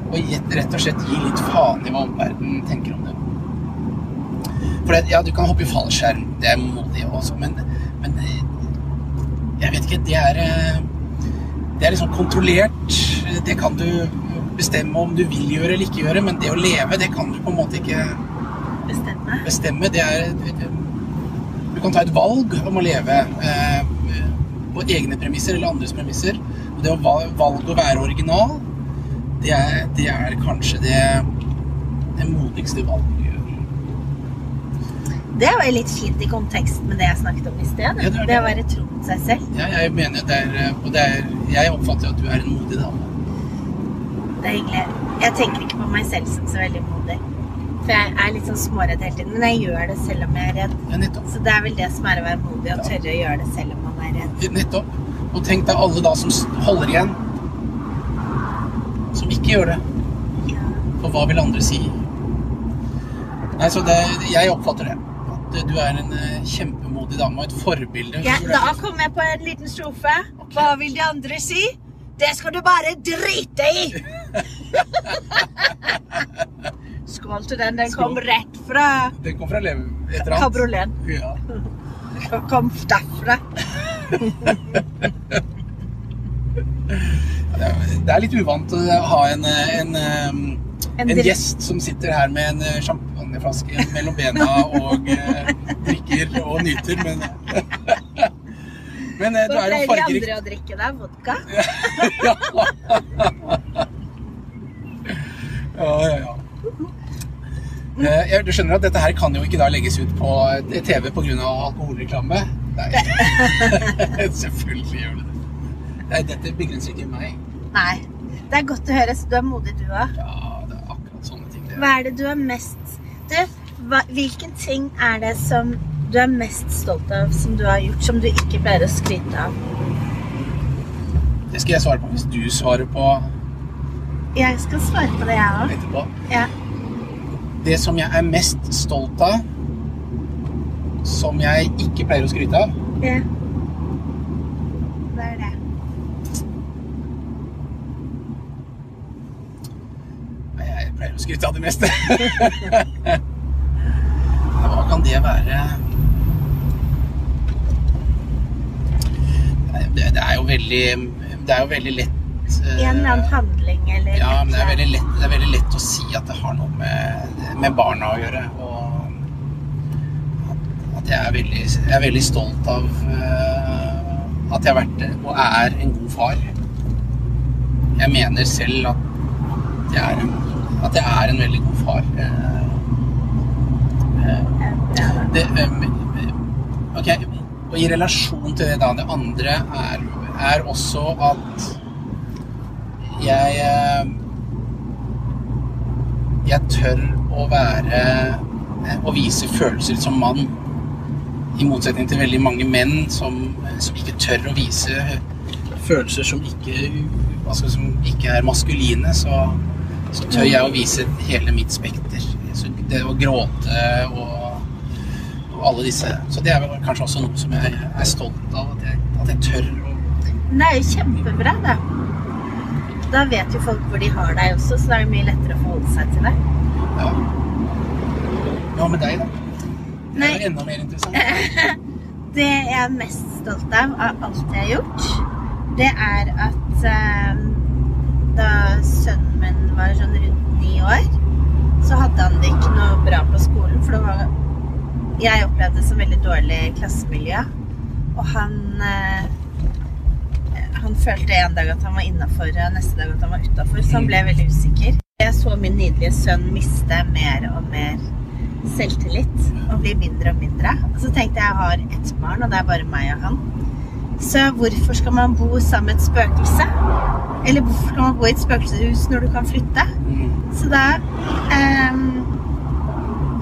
Speaker 1: Og rett og slett gi litt faen i hva omverdenen tenker om det. For det, ja, du kan hoppe i fallskjerm, det er modig også, men, men eh, jeg vet ikke, det er eh, Det er liksom kontrollert. Det kan du bestemme om du vil gjøre eller ikke gjøre, men det å leve, det kan du på en måte ikke
Speaker 2: Bestemme.
Speaker 1: bestemme. Det er Du kan ta et valg om å leve eh, på egne premisser eller andres premisser. Og det å valge å være original, det er, det er kanskje det, det modigste valget du gjør.
Speaker 2: Det var jo litt fint i kontekst med det jeg snakket om i sted.
Speaker 1: Ja, det det.
Speaker 2: det å være tro mot seg selv.
Speaker 1: Ja, jeg mener det er, eh, og det er Jeg oppfatter at du er en modig dame.
Speaker 2: Det er hyggelig. Jeg tenker ikke på meg selv som så veldig modig. For jeg er litt sånn småredd hele tiden. Men jeg gjør det selv om jeg er redd.
Speaker 1: Ja.
Speaker 2: Så det er vel det som er å være modig, å tørre å gjøre det selv om man er redd.
Speaker 1: Nettopp. Og tenk deg alle da som holder igjen. Som ikke gjør det.
Speaker 2: Ja.
Speaker 1: For hva vil andre si? Nei, så det, jeg oppfatter det. At du er en eh, kjempemodig dame og et forbilde.
Speaker 2: Ja, da
Speaker 1: kommer
Speaker 2: kom jeg på en liten strofe. Hva vil de andre si? Det skal du bare drite i! Skål til den. Den kom rett fra
Speaker 1: Den kom fra Lev... Et. Ja.
Speaker 2: Kom derfra.
Speaker 1: Det er, litt uvant å ha en, en,
Speaker 2: En
Speaker 1: en gjest som sitter her med en eh, champagneflaske mellom bena og eh, drikker og nyter, men Men eh, du er jo
Speaker 2: pleier de andre å drikke deg Vodka?
Speaker 1: Ja, ja, ja. Jeg- Du skjønner at dette her kan jo ikke da legges ut på eh, TV pga. alkoholreklame? Nei. Selvfølgelig gjør det det. Nei, dette begrenser ikke meg.
Speaker 2: Nei. Det er godt å høre. Så du er modig, du òg.
Speaker 1: Ja, det er akkurat sånne ting. Det.
Speaker 2: Hva er det du er mest Du, hva, hvilken ting er det som du er mest stolt av som du har gjort, som du ikke pleier å skryte av?
Speaker 1: det skal jeg svare på hvis du svarer på
Speaker 2: Jeg skal svare på det, jeg òg.
Speaker 1: etterpå.
Speaker 2: Ja.
Speaker 1: Det som jeg er mest stolt av, som jeg ikke pleier å skryte av,
Speaker 2: ja. Hva er det?
Speaker 1: Jeg pleier å skryte av det meste. Hva kan det være? Det, er jo veldig Det er jo veldig lett
Speaker 2: En eller annen handling eller
Speaker 1: Ja, men det er veldig lett, det er veldig lett å si at det har noe med, med barna å gjøre. Og at, jeg, er veldig, jeg er veldig stolt av uh, at jeg har vært og er en god far. Jeg mener selv at jeg er en, at jeg er en veldig god far. Uh, eh, det, ok, og i relasjon til det da, det andre er, er også at jeg eh, jeg tør å være eh, å vise følelser som mann i motsetning til veldig mange menn som, som ikke tør å vise følelser som ikke, altså, som ikke er maskuline, så, så tør jeg å vise hele mitt spekter. Så det å gråte og, og alle disse Så det er vel kanskje også noe som jeg er stolt av, at jeg, at jeg tør å
Speaker 2: det er jo kjempebra, da. Da vet jo folk hvor de har deg også, så da er det mye lettere å forholde seg til deg.
Speaker 1: Ja. Hva med deg, da? Det er jo enda mer interessant.
Speaker 2: Det jeg er mest stolt av av alt jeg har gjort, det er at eh, da sønnen min var sånn rundt ni år, så hadde han det ikke noe bra på skolen, for det var Jeg opplevde det som veldig dårlig klassemiljø, og han eh, Han følte en dag at han var innafor, og neste dag at han var utafor, så han ble veldig usikker. Jeg så min nydelige sønn miste mer og mer selvtillit og bli mindre og mindre. Og så tenkte jeg jeg har ett barn, og det er bare meg og han. Så hvorfor skal man bo sammen med et spøkelse? Eller hvorfor skal man bo i et spøkelseshus når du kan flytte? Så da ehm,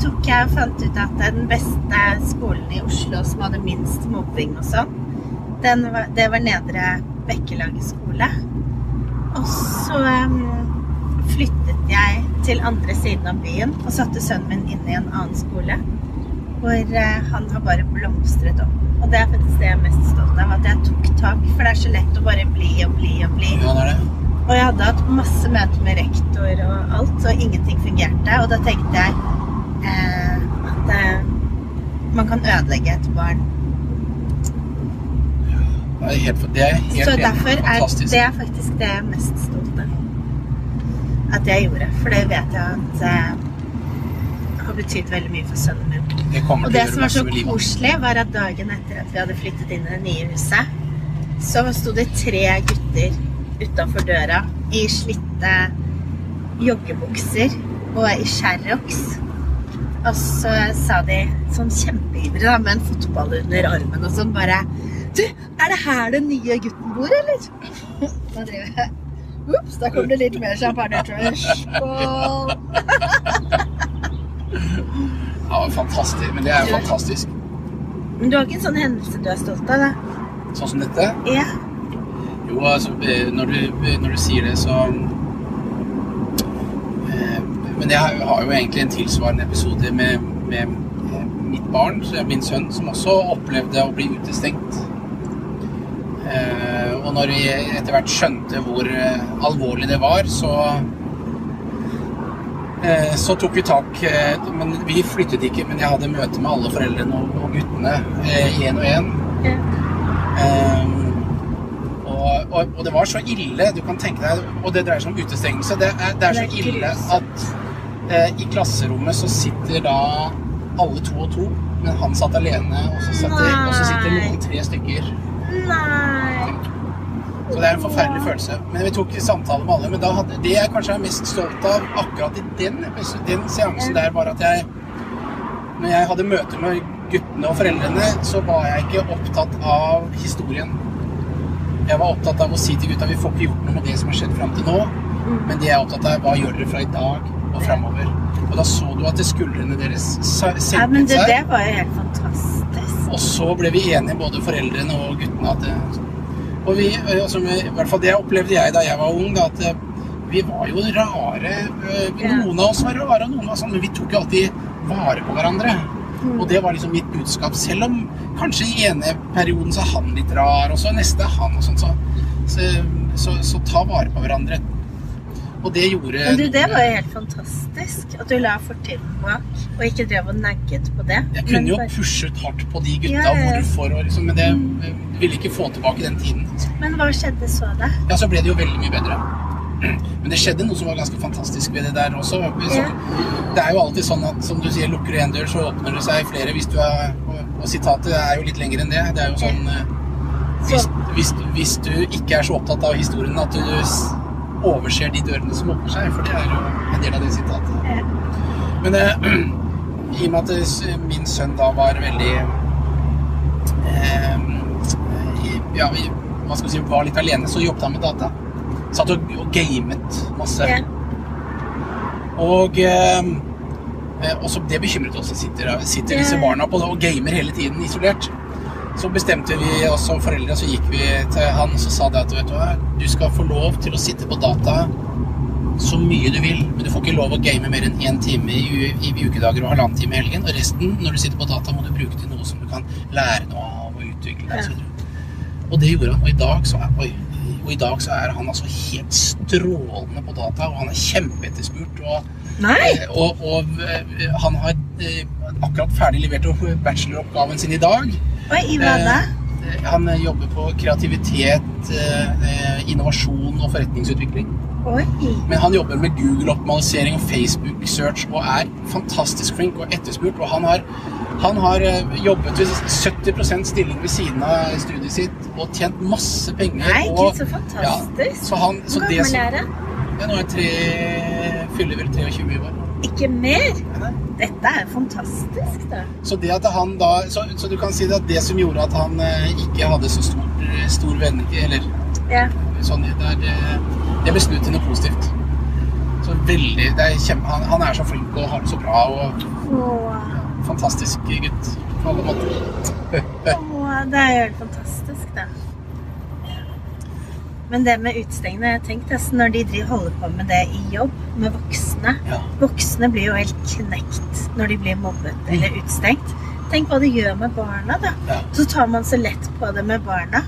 Speaker 2: tok jeg og fant ut at den beste skolen i Oslo som hadde minst mobbing og sånn, var, det var Nedre Bekkelaget skole. Og så um, flyttet jeg til andre siden av byen og satte sønnen min inn i en annen skole. hvor uh, han har bare blomstret opp. Og det er faktisk det jeg er mest stolt av, at jeg tok tak. For det er så lett å bare bli og bli og bli.
Speaker 1: Ja, det er det.
Speaker 2: Og jeg hadde hatt masse møter med rektor og alt, og ingenting fungerte. Og da tenkte jeg eh, at eh, man kan ødelegge et barn.
Speaker 1: Det er helt, det er helt
Speaker 2: Så derfor er
Speaker 1: fantastisk.
Speaker 2: det er faktisk det jeg er mest stolt av. At jeg gjorde. For det vet jeg at eh, har betydd veldig mye for sønnen min.
Speaker 1: Det
Speaker 2: Og det som var så koselig, var at dagen etter at vi hadde flyttet inn i det nye huset, så sto det tre gutter utafor døra i slitte joggebukser og i Sherrox. Og så sa de sånn kjempeivrige da, med en fotball under armen og sånn bare Du, er det her den nye gutten bor, eller? Da driver jeg Ops, da kom det litt mer champagne. tror jeg. Skål!
Speaker 1: Ja, fantastisk. Men det er jo fantastisk.
Speaker 2: Men du har ikke en sånn hendelse du er stolt av, da?
Speaker 1: Sånn som dette.
Speaker 2: Ja.
Speaker 1: Jo, altså, eh, når du, når du sier det, så eh, Men jeg har jo egentlig en tilsvarende episode med, med eh, mitt barn, min sønn, som også opplevde å bli utestengt. Eh, Og når vi etter hvert skjønte hvor eh, alvorlig det var, så eh, så tok vi tak Men vi flyttet ikke, men jeg hadde møte med alle foreldrene og, guttene én og én. Ehm, og, og, og det var så ille, du kan tenke deg, og det dreier seg om utestengelse. Det er, det er så ille at eh, i klasserommet så sitter da alle to og to, men han satt alene, og så, satt det, og så sitter noen tre stykker.
Speaker 2: Nei.
Speaker 1: Så det er en forferdelig følelse. Men vi tok samtale med alle. Men da hadde, det jeg kanskje er mest stolt av akkurat i den, den seansen der, var at jeg Når jeg hadde møter med guttene og foreldrene, så var jeg ikke opptatt av historien. Jeg var opptatt av å si til gutta vi får ikke gjort noe med det som har skjedd fram til nå. Men det jeg er opptatt av, hva gjør dere fra i dag og framover. Og da så du at skuldrene deres sa-
Speaker 2: Ja, men
Speaker 1: det,
Speaker 2: det var jo helt fantastisk.
Speaker 1: Og så ble vi enige, både foreldrene og guttene, at Og vi, eh, altså, I hvert fall det opplevde jeg da jeg var ung, da, at eh, vi var jo rare. eh, Noen av oss var rare, og noen var sånn, men vi tok jo alltid vare på hverandre.
Speaker 2: Mm.
Speaker 1: Og det var liksom mitt budskap, selv om kanskje i ene perioden så er han litt rar, og så neste er han og sånn, så, så, så, så ta vare på hverandre. Og det gjorde
Speaker 2: Men du, det var jo helt fantastisk. At du la fortiden bak, og ikke drev og nagget på det.
Speaker 1: Jeg kunne jo
Speaker 2: bare-
Speaker 1: pushet hardt på de gutta,
Speaker 2: Ja, ja.
Speaker 1: hvorfor, og liksom, men det eh, ville ikke få tilbake den tiden. Altså.
Speaker 2: Men hva skjedde så, da?
Speaker 1: Ja, så ble det jo veldig mye bedre. Men det skjedde noe som var ganske fantastisk ved det der også. Så. Det er jo alltid sånn at som du sier, lukker du en dør, så åpner det seg flere hvis du er Og, og sitatet er jo litt lenger enn det. Det er jo sånn eh, hvis, hvis, hvis du ikke er så opptatt av historien at du overser de dørene som åpner seg, for det er jo en del av det sitatet. Men eh, i og med at eh, min sønn da var veldig eh, Ja, vi, hva skal vi si, var litt alene, så jobbet han med data. Satt og, og gamet masse.
Speaker 2: Ja.
Speaker 1: Og, eh, også det bekymret oss. Sitter, sitter disse barna på det og gamer hele tiden isolert. Så bestemte vi oss som foreldre, så gikk vi til han og så sa det at vet du hva, du skal få lov til å sitte på data så mye du vil, men du får ikke lov å game mer enn én time i, i ukedager og halvannen time i helgen. Og resten, når du sitter på data, må du bruke til noe som du kan lære noe av og utvikle deg. Og, og det gjorde han. Og i dag så er, oi, og i dag så er han altså helt strålende på data, og han er kjempeetterspurt. Og,
Speaker 2: Nei!
Speaker 1: og, og eh, han har eh, akkurat ferdig levert bacheloroppgaven sin i dag.
Speaker 2: Oi, i hva da?
Speaker 1: Eh, Han eh, jobber på kreativitet, eh, eh, innovasjon og forretningsutvikling.
Speaker 2: Oi.
Speaker 1: Men han jobber med Google-optimalisering og Facebook-search og er fantastisk flink og etterspurt. Og han har, han har eh, jobbet ved 70 stilling ved siden av studiet sitt og tjent masse penger.
Speaker 2: Nei,
Speaker 1: og,
Speaker 2: så fantastisk.
Speaker 1: så han, så
Speaker 2: Hvor gammel er han?
Speaker 1: ja, nå er jeg tre, fyller vel 23 i år.
Speaker 2: Ikke mer?
Speaker 1: Nei.
Speaker 2: Dette er fantastisk, da.
Speaker 1: Så det at han da så, så du kan si det at det som gjorde at han eh, ikke hadde så stor, stor venn... Eller
Speaker 2: Ja.
Speaker 1: sånn det, er, det, det ble snudd til noe positivt. Så veldig det er kjempe, han, han er så flink og har det så bra og
Speaker 2: Åh.
Speaker 1: fantastisk gutt på alle måter.
Speaker 2: Åh, det er helt fantastisk. Men det med utestengende, Tenk altså, når de driver holder på med det i jobb, med voksne
Speaker 1: Ja.
Speaker 2: Voksne blir jo helt knekt når de blir mobbet eller utestengt. Tenk hva det gjør med barna, da.
Speaker 1: Ja.
Speaker 2: Så tar man så lett på det med barna.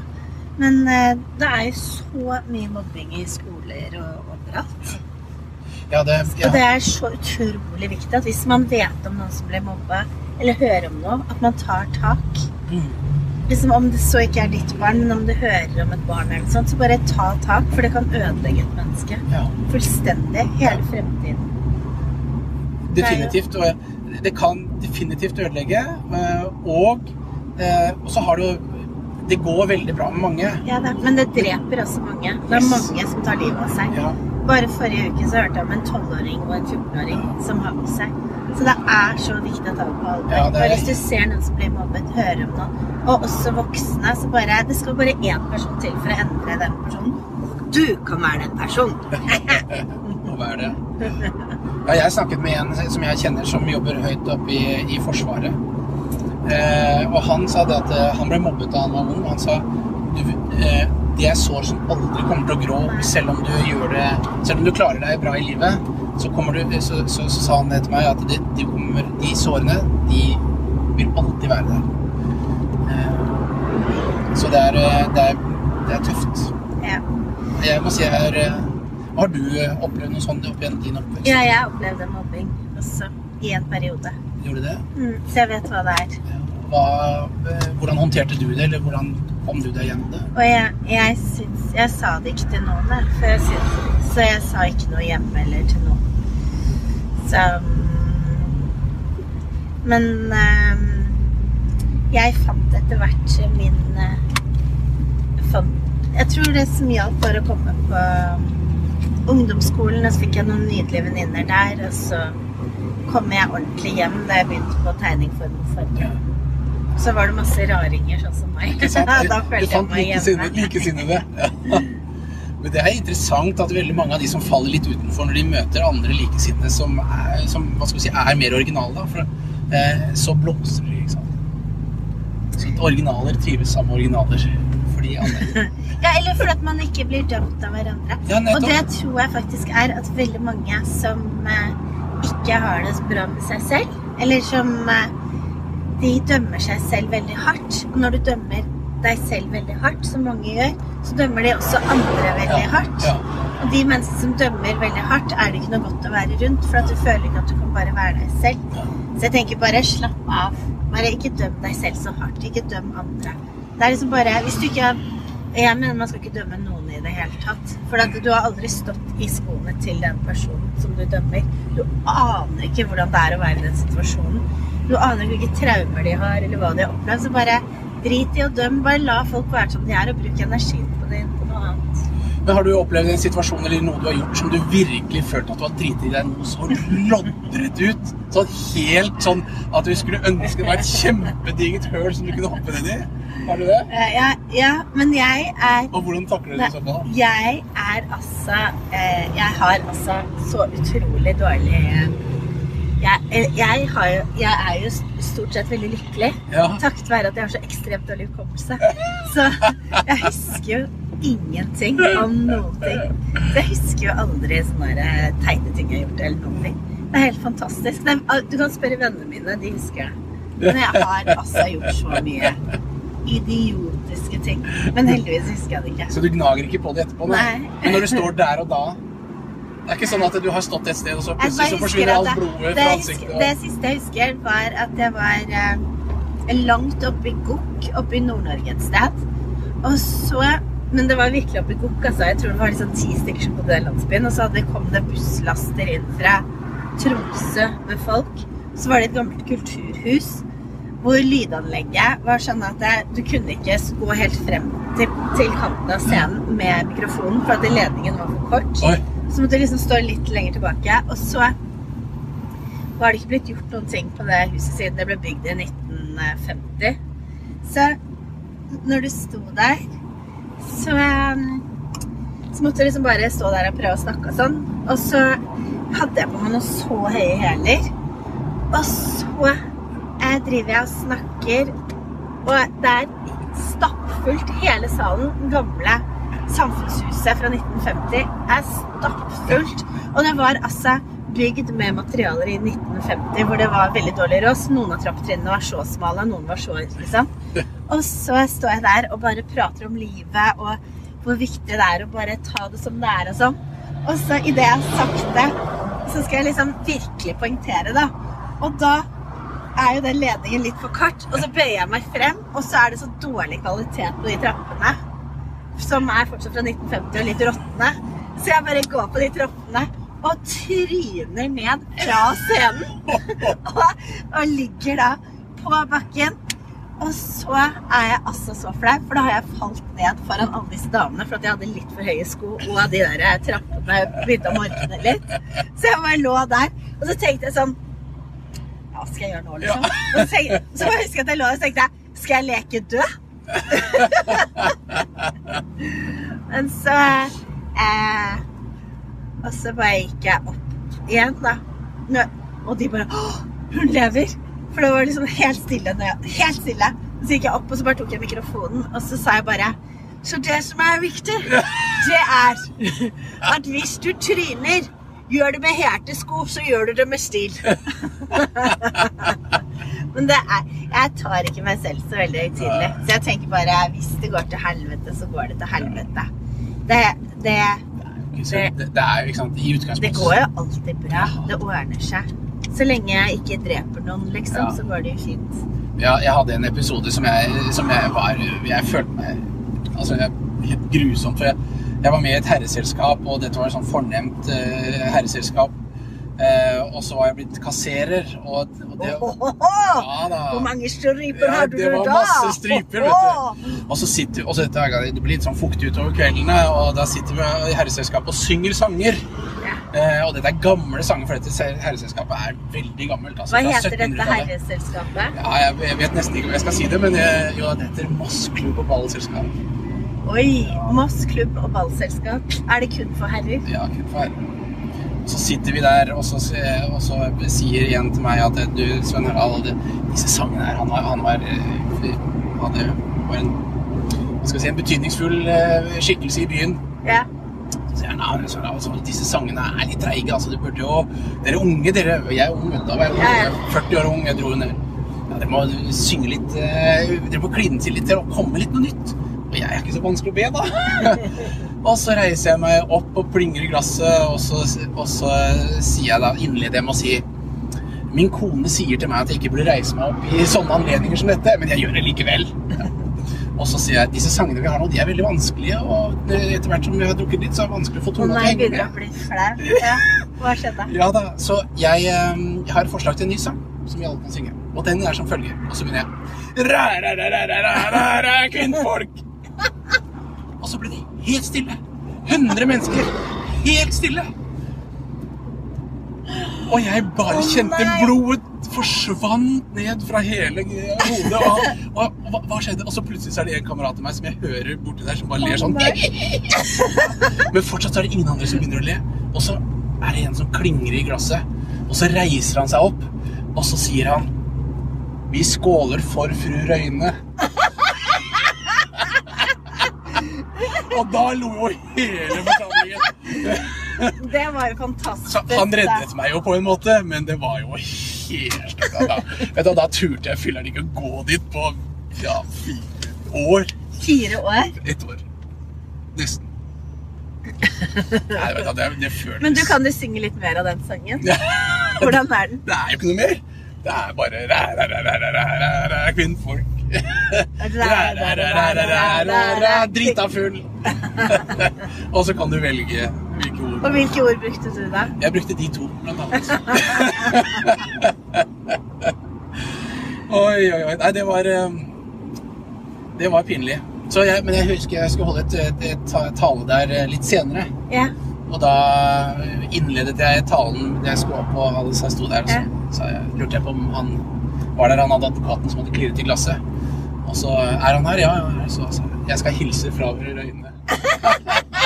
Speaker 2: Men eh, det er jo så mye mobbing i skoler og overalt.
Speaker 1: Ja, det,
Speaker 2: Og det er så utrolig viktig at hvis man vet om noen som blir mobba, eller hører om noe, at man tar tak.
Speaker 1: Mm.
Speaker 2: Liksom Om det så ikke er ditt barn, men om du hører om et barn, eller sånt, så bare ta tak, for det kan ødelegge et menneske.
Speaker 1: ja.
Speaker 2: Fullstendig. Hele fremtiden.
Speaker 1: Definitivt. Og det kan definitivt ødelegge. eh, Og, eh, og så har du Det går veldig bra med mange.
Speaker 2: Ja, det, men det dreper også mange. Det er mange som tar livet av seg.
Speaker 1: Ja.
Speaker 2: Bare forrige uke så hørte jeg om en 12-åring og en 14-åring som har med seg. Så det er så viktig å ta det på alvor.
Speaker 1: Ja, er-
Speaker 2: hvis du ser noen som blir mobbet, hører om noen, og også voksne, så bare Det skal bare én person til for å endre den personen. Du kan være den personen!
Speaker 1: Hva er det? Ja, jeg snakket med en som jeg kjenner som jobber høyt oppe i, i Forsvaret. Eh, og han sa det at eh, han ble mobbet da han var ung. Han sa du, eh, det er sår som aldri kommer til å grå, selv om du gjør det Selv om du klarer deg bra i livet, så, kommer du, så, så, så sa han det til meg at de, de, kommer, de sårene, de vil alltid være der. Eh, så det er, eh, det er, det er tøft.
Speaker 2: Ja.
Speaker 1: Jeg må si jeg er eh, Har du opplevd noe sånt opp gjennom din oppvekst?
Speaker 2: ja, jeg opplevde mobbing også i en periode.
Speaker 1: Gjorde du det?
Speaker 2: Mm, så jeg vet hva det er.
Speaker 1: Hva, hvordan håndterte du det, eller hvordan kom du deg gjennom det?
Speaker 2: Og jeg, jeg syns Jeg sa det ikke til noen, jeg, for jeg syns, så jeg sa ikke noe hjemme eller til noen. Så Men eh, jeg fant etter hvert min fant, Jeg tror det som hjalp, var å komme på mm, ungdomsskolen, og så fikk jeg noen nydelige venninner der, og så kom jeg ordentlig hjem da jeg begynte på tegning, for noen farge. Så var det masse raringer sånn som meg.
Speaker 1: Ikke sant?
Speaker 2: da følte jeg meg hjemme.
Speaker 1: likesinnede. Ja. Men det er interessant at veldig mange av de som faller litt utenfor når de møter andre likesinnede som er, som, si, er mer originale, for eh, så blomstrer de, ikke sant. Så originaler trives sammen med originaler. Fordi andre
Speaker 2: Ja, eller fordi at man ikke blir dømt av hverandre.
Speaker 1: Ja,
Speaker 2: Og det tror jeg faktisk er at veldig mange som eh, ikke har det så bra med seg selv, eller som eh, de dømmer seg selv veldig hardt. Og når du dømmer deg selv veldig hardt, som mange gjør, så dømmer de også andre veldig
Speaker 1: Ja,
Speaker 2: hardt.
Speaker 1: ja.
Speaker 2: Og de menneskene som dømmer veldig hardt, er det ikke noe godt å være rundt, for at du føler ikke at du kan bare være deg selv.
Speaker 1: Ja.
Speaker 2: Så jeg tenker bare slapp av. Bare ikke døm deg selv så hardt. Ikke døm andre. Det er liksom bare Hvis du ikke har Jeg mener man skal ikke dømme noen i det hele tatt. For at du har aldri stått i skoene til den personen som du dømmer. Du aner ikke hvordan det er å være i den situasjonen. Du aner hvilke traumer de har, eller hva de har opplevd. Så bare drit i å dømme. Bare la folk være som de er, og bruk energien på det på noe annet.
Speaker 1: Men har du opplevd en situasjon eller noe du har gjort som du virkelig følte at du har driti deg noe så lodret ut? Sånn helt sånn at du skulle ønske det var et kjempedigert høl som du kunne hoppe ned i? Har du det?
Speaker 2: Eh, Ja, ja, men jeg er
Speaker 1: Og hvordan takler du det i så fall?
Speaker 2: Jeg er altså eh, Jeg har altså så utrolig dårlig eh, jeg, eh, jeg, har jo, jeg er jo stort sett veldig lykkelig,
Speaker 1: Ja.
Speaker 2: takket være at jeg har så ekstremt dårlig hukommelse. Så jeg husker jo ingenting om noen ting. Så jeg husker jo aldri sånne eh, teite ting jeg har gjort, eller noen ting. Det er helt fantastisk. Er, du kan spørre vennene mine, de husker det. Men jeg har altså gjort så mye idiotiske ting. Men heldigvis husker jeg det ikke.
Speaker 1: Så du gnager ikke på det etterpå?
Speaker 2: Nei.
Speaker 1: Men når du står der og da Det er ikke sånn at du har stått et sted, og så plutselig så forsvinner alt blodet fra ansiktet?
Speaker 2: det siste jeg husker, var at jeg var eh, langt oppe i Gokk, oppe i Nord-Norge et sted. Og så Men det var virkelig oppe i Gokk, altså. Jeg tror det var liksom ti stykker som bodde i landsbyen. Og så hadde, kom det busslaster inn fra Tromsø med folk. Så var det et gammelt kulturhus hvor lydanlegget var sånn at det, du kunne ikke gå helt frem til, til kanten av scenen med mikrofonen, for at ledningen var for kort.
Speaker 1: Oi.
Speaker 2: Så måtte jeg liksom stå litt lenger tilbake. Og så var det ikke blitt gjort noen ting på det huset siden det ble bygd i 1950. Så når du sto der, så, um, så måtte jeg liksom bare stå der og prøve å snakke og sånn. Og så hadde jeg på meg noen så høye hæler. Og så jeg driver jeg og snakker, og det er stappfullt hele salen. Gamle samfunnshuset fra 1950 er stappfullt. Og det var altså bygd med materialer i 1950 hvor det var veldig dårlig råd. Noen av trappetrinnene var så smale, noen var så liksom. Og så står jeg der og bare prater om livet og hvor viktig det er å bare ta det som det er og sånn. Og så idet jeg har sagt det, så skal jeg liksom virkelig poengtere, da. Og da er jo den ledningen litt for kort, og så bøyer jeg meg frem, og så er det så dårlig kvalitet på de trappene, som er fortsatt fra 1950 og litt råtne. Så jeg bare går på de trappene og tryner ned fra scenen. og, og ligger da på bakken. Og så er jeg altså så flau, for da har jeg falt ned foran alle disse damene for at jeg hadde litt for høye sko, og de der trappene begynte å morkne litt. Så jeg bare lå der. Og så tenkte jeg sånn Hva skal jeg gjøre nå, liksom? Så, tenkte, så husker jeg at jeg lå der og tenkte Skal jeg leke død? Men så eh, Og så bare gikk jeg opp igjen, da. Nå, og de bare Å, hun lever! For det var liksom helt stille. Helt stille. Så gikk jeg opp, og så bare tok jeg mikrofonen, og så sa jeg bare Så det som er viktig, det er at hvis du tryner, gjør det med hertesko, så gjør du det med stil. Men det er Jeg tar ikke meg selv så veldig høytidelig. Så jeg tenker bare hvis det går til helvete, så går det til helvete. Det, det,
Speaker 1: Det, det er jo, ikke sant, i
Speaker 2: det går jo alltid bra. Det ordner seg. Så lenge jeg ikke dreper noen, liksom,
Speaker 1: Ja.
Speaker 2: så går det jo fint.
Speaker 1: Ja, jeg hadde en episode som jeg, som jeg var Jeg følte meg altså, jeg, helt grusomt. For jeg, jeg var med i et herreselskap, og dette var et sånn fornemt eh, herreselskap. Uh, og så var jeg blitt kasserer, og, og det Ja da.
Speaker 2: Hvor mange striper
Speaker 1: Ja,
Speaker 2: hadde
Speaker 1: det var masse striper, vet du. Og så sitter og så Det blir litt sånn fuktig utover kveldene, og da sitter vi i herreselskapet og synger sanger.
Speaker 2: Ja.
Speaker 1: Eh, og dette er gamle sanger, for dette herreselskapet er veldig gammelt. Altså,
Speaker 2: Hva heter dette herreselskapet?
Speaker 1: Ja, jeg, jeg vet nesten ikke om jeg skal si det, men jeg, jo, det heter Moss klubb og ballselskap.
Speaker 2: Oi! Moss klubb og ballselskap. Er det kun for herrer?
Speaker 1: Ja, kun for herrer. Og så sitter vi der, og så, og så sier igjen til meg at du, Sven Harald, disse sangene her, han, var- han var, eh, hadde, var en, si, en betydningsfull eh, skikkelse i byen.
Speaker 2: Ja.
Speaker 1: Så sier han, at disse sangene er litt treige, altså, du burde jo, dere er unge, dere, jeg er ung, da var jeg
Speaker 2: Ja, ja.
Speaker 1: er 40 år ung, jeg dro ned. Ja, dere må synge litt, eh, dere må kline til litt, og komme litt noe nytt jeg er ikke så vanskelig å be, da. og så reiser jeg meg opp og plinger i glasset, og så, og så sier jeg da innleder det med å si Min kone sier til meg at jeg ikke burde reise meg opp i sånne anledninger som dette, men jeg gjør det likevel. Og så sier jeg at disse sangene vi har nå, de er veldig vanskelige. Og etter hvert som vi har drukket litt, så er det vanskelig å få
Speaker 2: tonen
Speaker 1: til å henge
Speaker 2: med. Å bli flau. Ja. Hva skjedde?
Speaker 1: Ja da, Så jeg, ehm, jeg har et forslag til en ny sang som vi alle kan synge. Og den er som følger. Og så begynner jeg Ræ-ræ-ræ-ræ-ræ-ræ, kvinnfolk! Og så ble det helt stille. 100 mennesker. Helt stille. Og jeg bare kjente blodet forsvant ned fra hele hodet. Og, og, og hva skjedde? Og så plutselig så er det en kamerat av meg som jeg hører borti der, som bare ler sånn. Men fortsatt så er det ingen andre som begynner å le. Og så er det en som klinger i glasset. Og så reiser han seg opp, og så sier han Vi skåler for fru Røyne. Og da lo jo hele forsamlingen.
Speaker 2: Det var fantastisk.
Speaker 1: Så han reddet meg jo på en måte, men det var jo helt da, vet du, da turte jeg filler'n ikke å gå dit på ja, fire år.
Speaker 2: Fire år?
Speaker 1: Ett år. Nesten. Nei, du, det, det føles
Speaker 2: Men du kan jo synge litt mer av den sangen? Hvordan er den?
Speaker 1: Det er jo ikke noe mer. Det er bare ræ, ræ, ræ, ræ, ræ, ræ, kvinnfolk. Drita full. Og så kan du velge hvilke ord.
Speaker 2: Og hvilke ord brukte du da?
Speaker 1: Jeg brukte de to, blant annet. oi, oi, oi. Nei, det var eh, Det var pinlig. Så jeg, men jeg husker jeg skulle holde et, et, et tale der eh, litt senere.
Speaker 2: Ja.
Speaker 1: Og da innledet jeg talen da jeg skulle opp, og alle sto der. Og så, så jeg, lurte jeg på om han var der, han hadde advokaten som hadde klirret i glasset. Og så er han her, ja. ja. Så, så jeg skal hilse fra Fru Røyne.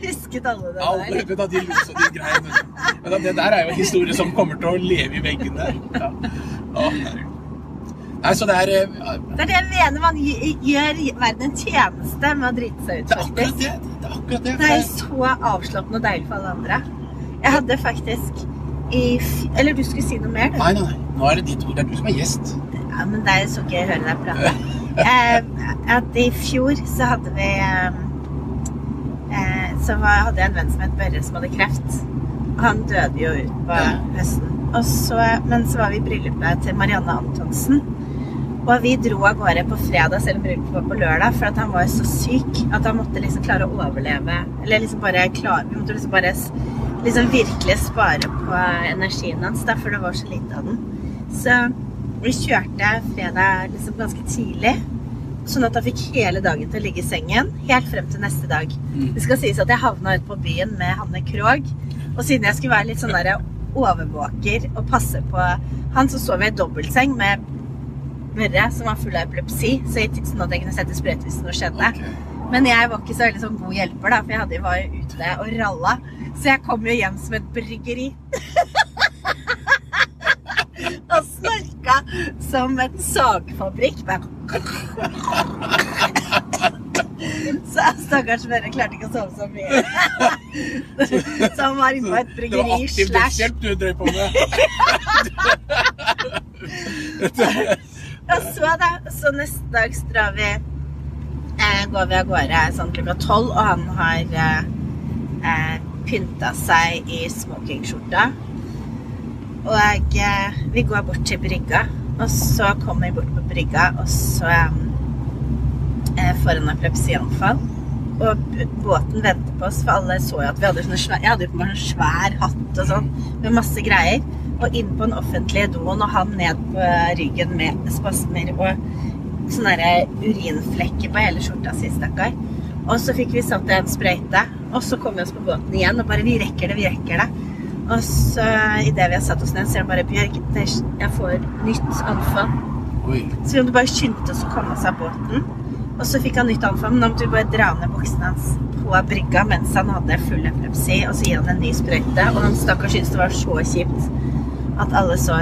Speaker 2: Husket alle det
Speaker 1: Alle,
Speaker 2: der?
Speaker 1: vet du, de lo så de greiene. Men det der er jo en historie som kommer til å leve i veggene. Ja. Nei, så det er ja.
Speaker 2: Det er det jeg mener. Man gjør verden en tjeneste med å drite seg ut,
Speaker 1: Det er akkurat
Speaker 2: faktisk.
Speaker 1: det. Det er akkurat det.
Speaker 2: Det er så avslappende og deilig for alle andre. Jeg hadde faktisk i Eller du skulle si noe mer, du?
Speaker 1: Nei, nei, nei. Nå er det ditt ord. Det er du som er gjest.
Speaker 2: Ja, men det er så gøy å høre deg prate. Eh, at I fjor så hadde vi eh, eh, Så var, hadde jeg en venn som het Børre, som hadde kreft. Og han døde jo ut på høsten. Og så, men så var vi i bryllupet til Marianne Antonsen. Og vi dro av gårde på fredag, selv om bryllupet var på lørdag, for at han var så syk at han måtte liksom klare å overleve. Eller liksom bare klare Vi måtte liksom bare liksom virkelig spare på energien hans, da, for det var så lite av den. Så vi kjørte fredag liksom ganske tidlig, sånn at han fikk hele dagen til å ligge i sengen, helt frem til neste dag.
Speaker 1: Mm.
Speaker 2: Det skal sies at jeg havna ute på byen med Hanne Krogh, og siden jeg skulle være litt sånn der overvåker og passe på han, så sov jeg i dobbeltseng med Børre, som var full av epilepsi, så jeg, sånn at jeg kunne sette sprøyte hvis noe skjedde. Men jeg var ikke så veldig sånn god hjelper, da, for jeg hadde, var jo ute og ralla. Så jeg kom jo hjem som et bryggeri. og snorka som en sagfabrikk. Så stakkars Børre klarte ikke å sove så mye. så han var inne på et
Speaker 1: Det var
Speaker 2: bryggeri
Speaker 1: aktiv dødshjelp du drev på med.
Speaker 2: Og så, da, så neste dag så drar vi eh, Går vi av gårde sånn klokka tolv, og han har eh, eh, pynta seg i smokingskjorta. Og eh, vi går bort til brygga, og så kommer vi bort på brygga, og så eh, får han epilepsianfall. Og båten venter på oss, for alle så jo at vi hadde sånne svær, jeg hadde jo på meg sånn svær hatt og sånn, med masse greier. Og inn på den offentlige doen, og han ned på ryggen med spasmer og sånne urinflekker på hele skjorta si, stakkar. Og så fikk vi satt en sprøyte, og så kom vi oss på båten igjen, og bare 'vi rekker det, vi rekker det'. Og så idet vi har satt oss ned, så er det bare 'Bjørg, jeg får nytt anfall'.
Speaker 1: Oi.
Speaker 2: Så vi måtte bare skyndte oss å komme oss av båten. Og så fikk han nytt anfall, men da måtte vi bare dra ned buksene hans på brygga mens han hadde full epilepsi, og så gi han en ny sprøyte. Og han stakkars syntes det var så kjipt at alle så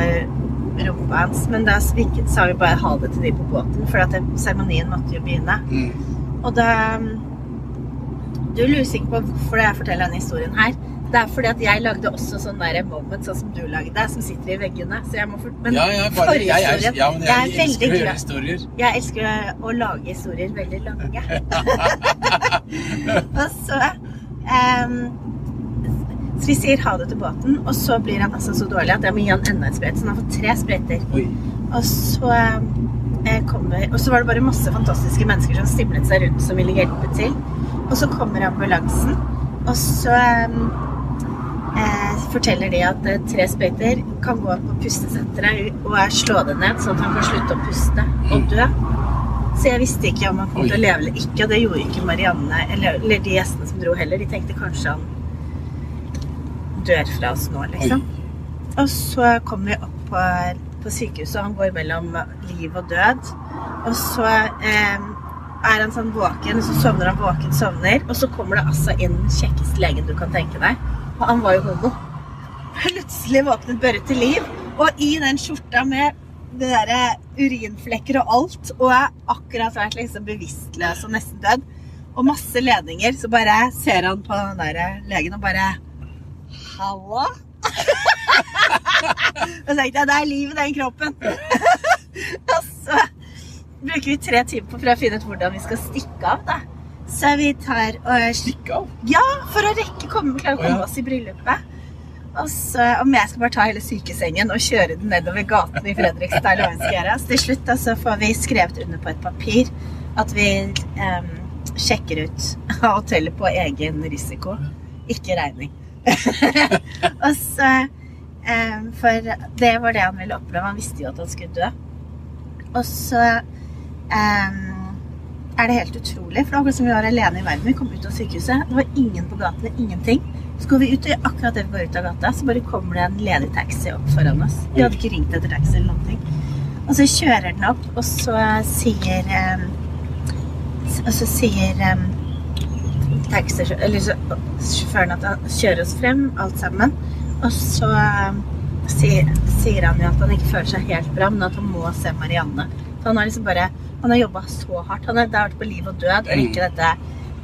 Speaker 2: rumpa hans. Men da svikket, sa vi bare ha det til de på båten, for at seremonien måtte jo begynne.
Speaker 1: Mm.
Speaker 2: Og da Du lurer sikkert på hvorfor jeg forteller denne historien her. Det er fordi at jeg lagde også sånn der moment, sånn som du lagde, som sitter i veggene. Så jeg må fort... Men
Speaker 1: Ja, ja, bare, jeg, jeg,
Speaker 2: forhistorien
Speaker 1: ja, men jeg,
Speaker 2: jeg er
Speaker 1: elsker å høre historier.
Speaker 2: Jeg elsker å lage historier veldig lange. og så um, Så vi sier ha det til båten, og så blir han altså så dårlig at jeg må gi han enda en sprøyte. Så han har fått tre sprøyter. Og så eh, kommer Og så var det bare masse fantastiske mennesker som stimlet seg rundt som ville hjelpe til. Og så kommer ambulansen, og så eh, forteller de at eh, tre sprøyter kan gå på pustesenteret og er slå det ned, sånn at han kan slutte å puste og dø. Så jeg visste ikke om han kom til å leve eller ikke, og det gjorde ikke Marianne eller, eller de gjestene som dro heller. De tenkte kanskje han dør fra oss nå, liksom. Og så kommer vi opp på, på sykehuset, og han går mellom liv og død. Og så eh, er han sånn våken, og så sovner han våken, sovner. Og så kommer det altså inn den kjekkeste legen du kan tenke deg. Han var jo homo. Plutselig våknet Børre til liv, og i den skjorta med det der urinflekker og alt, og er akkurat vært liksom bevisstløs og nesten død. Og masse ledninger, så bare ser han på den der legen og bare Halla? Og så tenkte jeg det er liv i den kroppen. og så bruker vi tre timer på for å finne ut hvordan vi skal stikke av. da. Så vi tar og
Speaker 1: Stikke av.
Speaker 2: Ja, for å rekke komme, klare å
Speaker 1: Å, ja.
Speaker 2: oss i bryllupet. Og så om jeg skal bare ta hele sykesengen og kjøre den nedover gaten i Fredrikstad. Så til slutt da, så får vi skrevet under på et papir at vi um, sjekker ut hotellet på egen risiko. Ikke regning. og så um, For det var det han ville oppleve. Han visste jo at han skulle dø. Og så em, er det helt utrolig. For det var akkurat som vi var alene i verden. Vi kom ut av sykehuset. Det var ingen på gatene. Ingenting. Så går vi ut, og akkurat det vi går ut av gata, så bare kommer det en ledig taxi opp foran oss. Vi hadde ikke ringt etter taxi eller noen ting. Og så kjører den opp, og så sier um, Og så sier um, taxi, eller så, sjåføren at han kjører oss frem, alt sammen. Og så um, sier, sier han jo at han ikke føler seg helt bra, men at han må se Marianne. For han har liksom bare Han har jobba så hardt. Han har vært på liv og død og ikke dette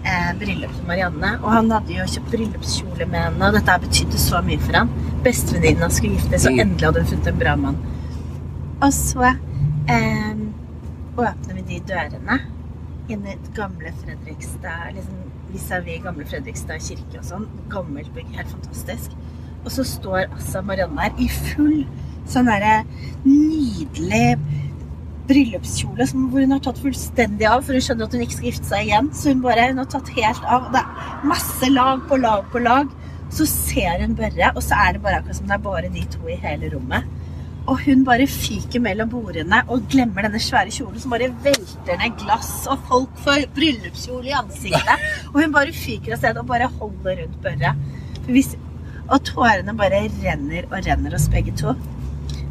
Speaker 2: eh, bryllupet til Marianne. Og han hadde jo kjøpt bryllupskjole med henne, og dette betydde så mye for han. Bestevenninna skulle gifte seg, og
Speaker 1: Mm.
Speaker 2: endelig hadde hun funnet en bra mann. Og så eh, åpner vi de dørene inn i gamle Fredrikstad, liksom vis-à-vis gamle Fredrikstad kirke og sånn. Gammelt bygg, helt fantastisk. Og så står altså Marianne her i full sånn derre nydelig bryllupskjole som, hvor hun har tatt fullstendig av, for hun skjønner at hun ikke skal gifte seg igjen. Så hun bare hun har tatt helt av. Det er masse lag på lag på lag. Så ser hun Børre, og så er det bare akkurat som det er bare de to i hele rommet. Og hun bare fyker mellom bordene og glemmer denne svære kjolen som bare velter ned glass, og folk får bryllupskjole i ansiktet. Og hun bare fyker av sted og bare holder rundt Børre. Hvis, og tårene bare renner og renner oss begge to.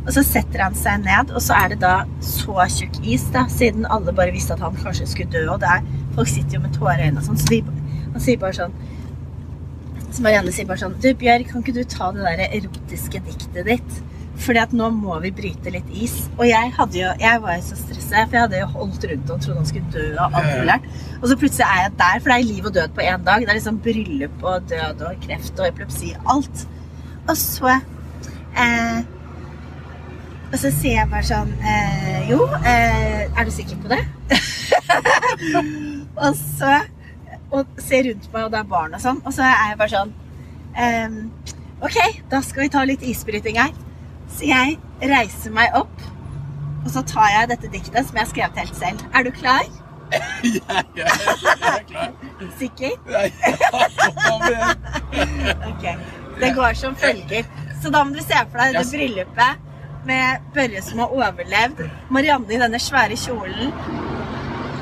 Speaker 2: Og så setter han seg ned, og så er det da så tjukk is, da, siden alle bare visste at han kanskje skulle dø. Og det er, folk sitter jo med tårer i øynene og sånn, så de, han sier bare sånn Så Marianne sier bare sånn Du, Bjørg, kan ikke du ta det der erotiske diktet ditt? Fordi at nå må vi bryte litt is. Og jeg hadde jo, jeg var jo så stressa, for jeg hadde jo holdt rundt og trodde han skulle dø Og alt mulig. Og så plutselig er jeg der, for det er liv og død på én dag. Det er liksom bryllup og død og kreft og epilepsi. Alt. Og så eh, Og så sier jeg bare sånn eh, Jo, eh, er du sikker på det? og så Og ser rundt meg, og det er barn og sånn. Og så er jeg bare sånn ehm, Ok, da skal vi ta litt isbryting her. Så jeg reiser meg opp, og så tar jeg dette diktet som jeg har skrevet helt selv. Er du klar?
Speaker 1: Ja, jeg er klar.
Speaker 2: Sikker?
Speaker 1: Ja, ja,
Speaker 2: Ok. Det går som følger. Så da må du se for deg det bryllupet med Børre som har overlevd, Marianne i denne svære kjolen,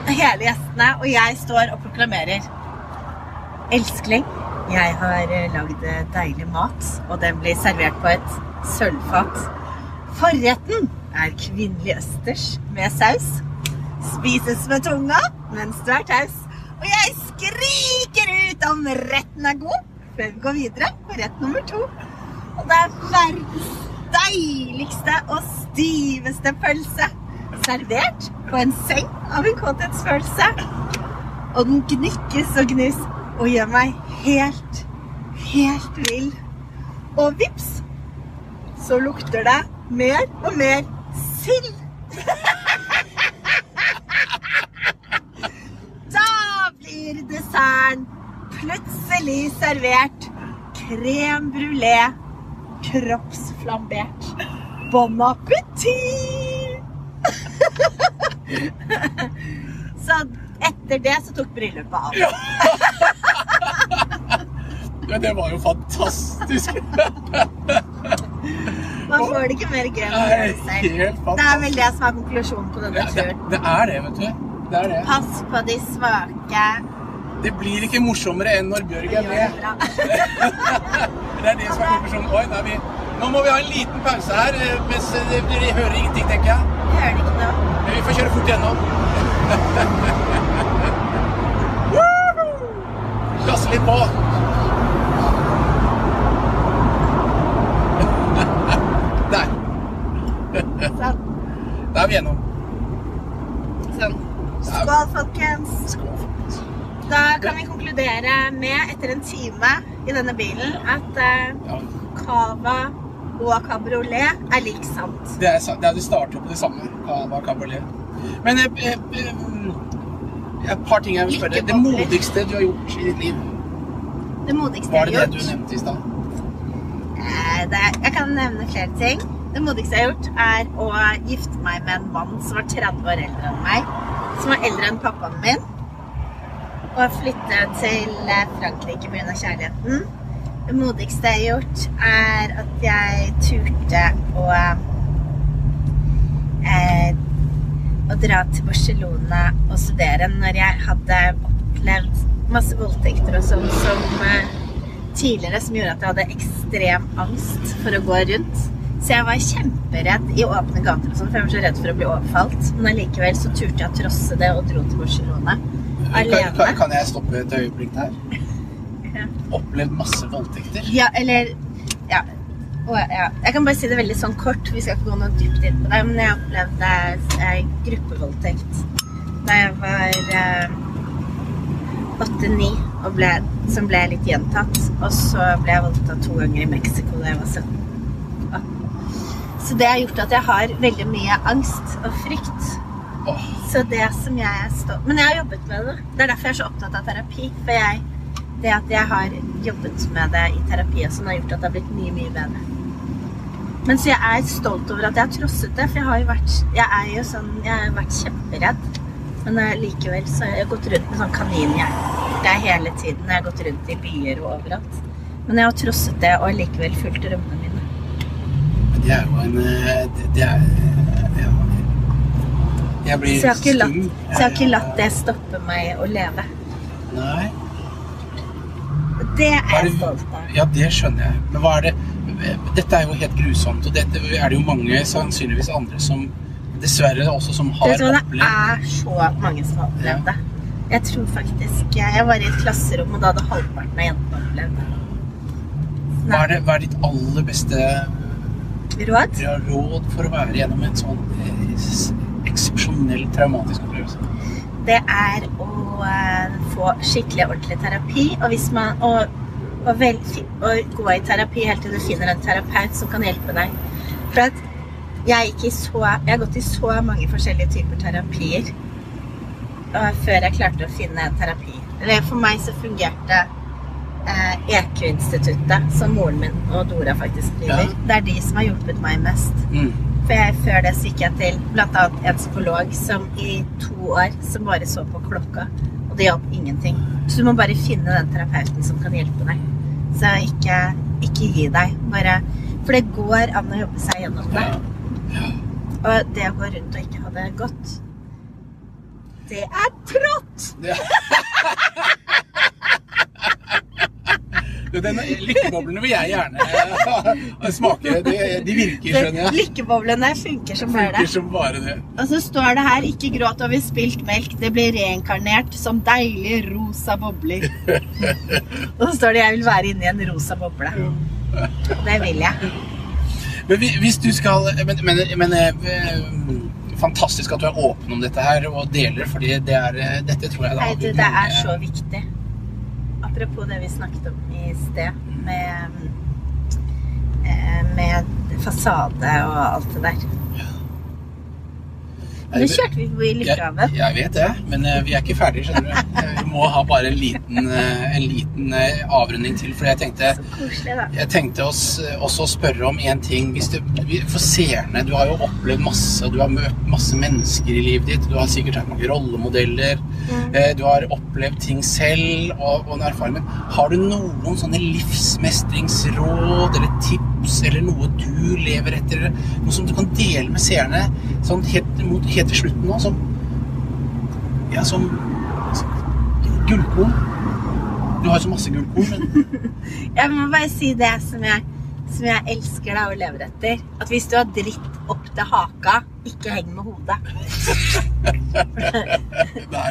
Speaker 2: hele gjestene, og jeg står og proklamerer. Elskling, jeg har eh, lagd eh, deilig mat, og den blir servert på et sølvfat. Forretten er kvinnelig østers med saus. Spises med tunga mens du er taus. Og jeg skriker ut om retten er god, før vi går videre på rett nummer to. Og det er verdens deiligste og stiveste pølse. Servert på en seng av en kåthetsfølelse. Og den gnikkes og gnus og gjør meg helt, helt vill. Og vips, så lukter det mer og mer sild. Da blir desserten plutselig servert krem brulé kroppsflambert. Bon appétit! så etter det så tok bryllupet av.
Speaker 1: Ja, det var jo fantastisk.
Speaker 2: Man får det ikke mer gøy enn å
Speaker 1: Det
Speaker 2: gjøre
Speaker 1: er
Speaker 2: det er vel det som er konklusjonen på denne
Speaker 1: Ja, det,
Speaker 2: turen.
Speaker 1: det er det, vet du. Det er det.
Speaker 2: Pass på de svake.
Speaker 1: Det blir ikke morsommere enn når Bjørg er med. Det er det som er konklusjonen. Oi, er vi, nå må vi ha en liten pause her, eh, mens eh, dere hører ingenting, tenker jeg.
Speaker 2: Hører ikke noe.
Speaker 1: Men vi får kjøre fort gjennom. Gasse litt på. Der.
Speaker 2: Sånn.
Speaker 1: Da er vi gjennom.
Speaker 2: sånn. Skål, folkens.
Speaker 1: Skål.
Speaker 2: Kan vi konkludere med, etter en time i denne bilen, at cava og cabriolet er lik sant.
Speaker 1: det, er, det, er, det starter på det samme. Cava cabriolet. Men eh, eh, eh, et par ting jeg vil spørre. Det modigste du har gjort i ditt liv,
Speaker 2: Det modigste
Speaker 1: var
Speaker 2: jeg
Speaker 1: det
Speaker 2: har
Speaker 1: det du nevnte i stad?
Speaker 2: Eh, Jeg kan nevne flere ting. Det modigste jeg har gjort, er å gifte meg med en mann som var 30 år eldre enn meg. Som var eldre enn pappaen min. Og flytte til eh, Frankrike pga. kjærligheten. Det modigste jeg har gjort, er at jeg turte å eh, Å dra til Barcelona og studere når jeg hadde opplevd masse voldtekter og sånn som eh, tidligere som gjorde at jeg hadde ekstrem angst for å gå rundt. Så jeg var kjemperedd i åpne gater, og sånn, for jeg var så redd for å bli overfalt. Men allikevel så turte jeg å trosse det og dro til Barcelona alene.
Speaker 1: kan, kan jeg stoppe et øyeblikk der?
Speaker 2: Ja.
Speaker 1: Opplevd masse voldtekter.
Speaker 2: Ja, eller ja. Og, ja. Jeg kan bare si det veldig sånn kort. Vi skal ikke gå noe dypt inn på det. Men jeg opplevde eh, gruppevoldtekt da jeg var eh, åtte-ni, som ble litt gjentatt. Og så ble jeg voldtatt to ganger i Mexico da jeg var 17. Så det har gjort at jeg har veldig mye angst og frykt. Så det som jeg er stolt Men jeg har jobbet med det. Det er derfor jeg er så opptatt av terapi. For jeg, det at jeg har jobbet med det i terapi sånn, har gjort at det har blitt mye, mye bedre. Men så jeg er stolt over at jeg har trosset det, for jeg har jo vært Jeg er jo sånn Jeg har vært kjemperedd. Men likevel så har jeg gått rundt med sånn kaninhjerte hele tiden. Jeg har gått rundt i byer og overalt. Men jeg har trosset det og likevel fulgt drømmene mine.
Speaker 1: det er jo en eh, Det, er. Jeg blir
Speaker 2: Så jeg har ikke latt, det stoppe meg å leve.
Speaker 1: Nei.
Speaker 2: Det er jeg stolt av.
Speaker 1: Ja, det skjønner jeg. Men hva er det Dette er jo helt grusomt, og dette er det jo mange, sannsynligvis andre, som dessverre også som har
Speaker 2: opplevd. det er så mange som har opplevd det. Jeg tror faktisk Jeg var i et klasserom, og da hadde halvparten av jentene opplevd det.
Speaker 1: hva er, det, hva er ditt aller beste
Speaker 2: Råd?
Speaker 1: råd for å være gjennom en sånn eh, eksepsjonell traumatisk opplevelse?
Speaker 2: Det er å eh, få skikkelig ordentlig terapi. Og hvis man og, og, vel, og gå i terapi helt til du finner en terapeut som kan hjelpe deg. For at jeg, så, jeg har gått i så mange forskjellige typer terapier og før jeg klarte å finne en terapi. Eller for meg så fungerte eh, EQ-instituttet, som moren min og Dora faktisk driver.
Speaker 1: Ja.
Speaker 2: Det er de som har hjulpet meg mest.
Speaker 1: Mm.
Speaker 2: For jeg, før det så gikk jeg til bl.a. en psykolog som i to år som bare så på klokka, og det hjalp ingenting. Så du må bare finne den terapeuten som kan hjelpe deg. Så ikke, ikke gi deg. Bare, for det går an å jobbe seg gjennom det. Og det å gå rundt og ikke ha det godt, det er trått!
Speaker 1: Det. Lykkeboblene vil jeg gjerne eh, smake. De, de virker, skjønner jeg.
Speaker 2: Lykkeboblene funker som bare det.
Speaker 1: som bare det.
Speaker 2: Og så står det her 'ikke gråt over spilt melk'. Det blir reinkarnert som deilige rosa bobler. Og så står det 'jeg vil være inni en rosa boble'. Det vil jeg.
Speaker 1: Men hvis du skal Men, men, men eh, fantastisk at du er åpen om dette her og deler, fordi det er, eh, dette tror jeg
Speaker 2: Hei, du,
Speaker 1: avgjør
Speaker 2: det er så viktig. Apropos det vi snakket om i sted, med, eh, med fasade og alt det der. Nå kjørte vi forbi
Speaker 1: jeg,
Speaker 2: Lykkehaven.
Speaker 1: jeg vet det, men eh, vi er ikke ferdige, skjønner du. Eh, Vi må ha bare en liten, eh, en liten avrunding til, for jeg tenkte. Jeg tenkte oss, også å spørre om én ting. Hvis du, for seerne, du har jo opplevd masse, du har møtt masse mennesker i livet ditt. Du har sikkert hatt mange rollemodeller.
Speaker 2: Mm.
Speaker 1: Du har opplevd ting selv og, og en erfaring. Men har du noen sånne livsmestringsråd eller tips eller noe du lever etter? Noe som du kan dele med seerne sånn helt, mot, helt til slutten nå? Som Ja, som, gullkorn. Du har jo så masse gullkorn, men
Speaker 2: Jeg må bare si det som jeg, som jeg elsker deg og lever etter. At hvis du har dritt opp til haka, ikke heng med hodet.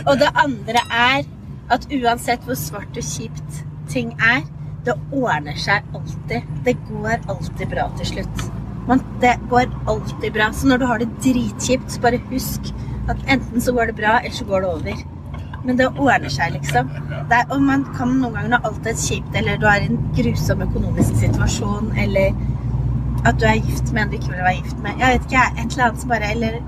Speaker 2: Og det andre er at uansett hvor svart og kjipt ting er, det ordner seg alltid. Det går alltid bra til slutt. Men det går alltid bra. Så når du har det dritkjipt, så bare husk at enten så går det bra, eller så går det over. Men det ordner seg, liksom. Er, og man kan noen ganger når alt er kjipt, eller du er i en grusom økonomisk situasjon, eller at du er gift med en du ikke vil være gift med. Jeg vet ikke, jeg. Et eller annet som bare Eller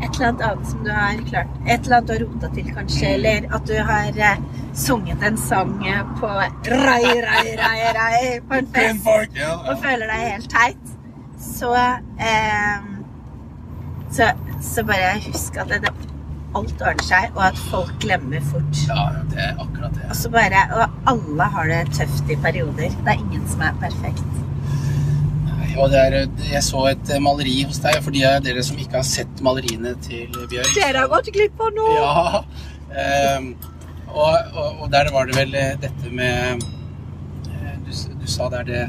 Speaker 2: et eller annet annet som du har klart Et eller annet du har rota til, kanskje. Eller at du har eh, sunget en sang eh, på rai, rai, rai, rai på en fest
Speaker 1: ja, ja.
Speaker 2: og føler deg helt teit. Så eh, så, så bare husk at det, det, alt ordner seg, og at folk glemmer fort.
Speaker 1: Ja, det er akkurat det.
Speaker 2: Og så bare, og alle har det tøft i perioder. Det er ingen som er perfekt.
Speaker 1: Nei, Og det er, jeg så et maleri hos deg, for de av dere som ikke har sett maleriene til Bjørg.
Speaker 2: Dere har gått glipp av noe!
Speaker 1: Ja. Um, og, og, og der var det vel eh, dette med eh, Du, du sa der det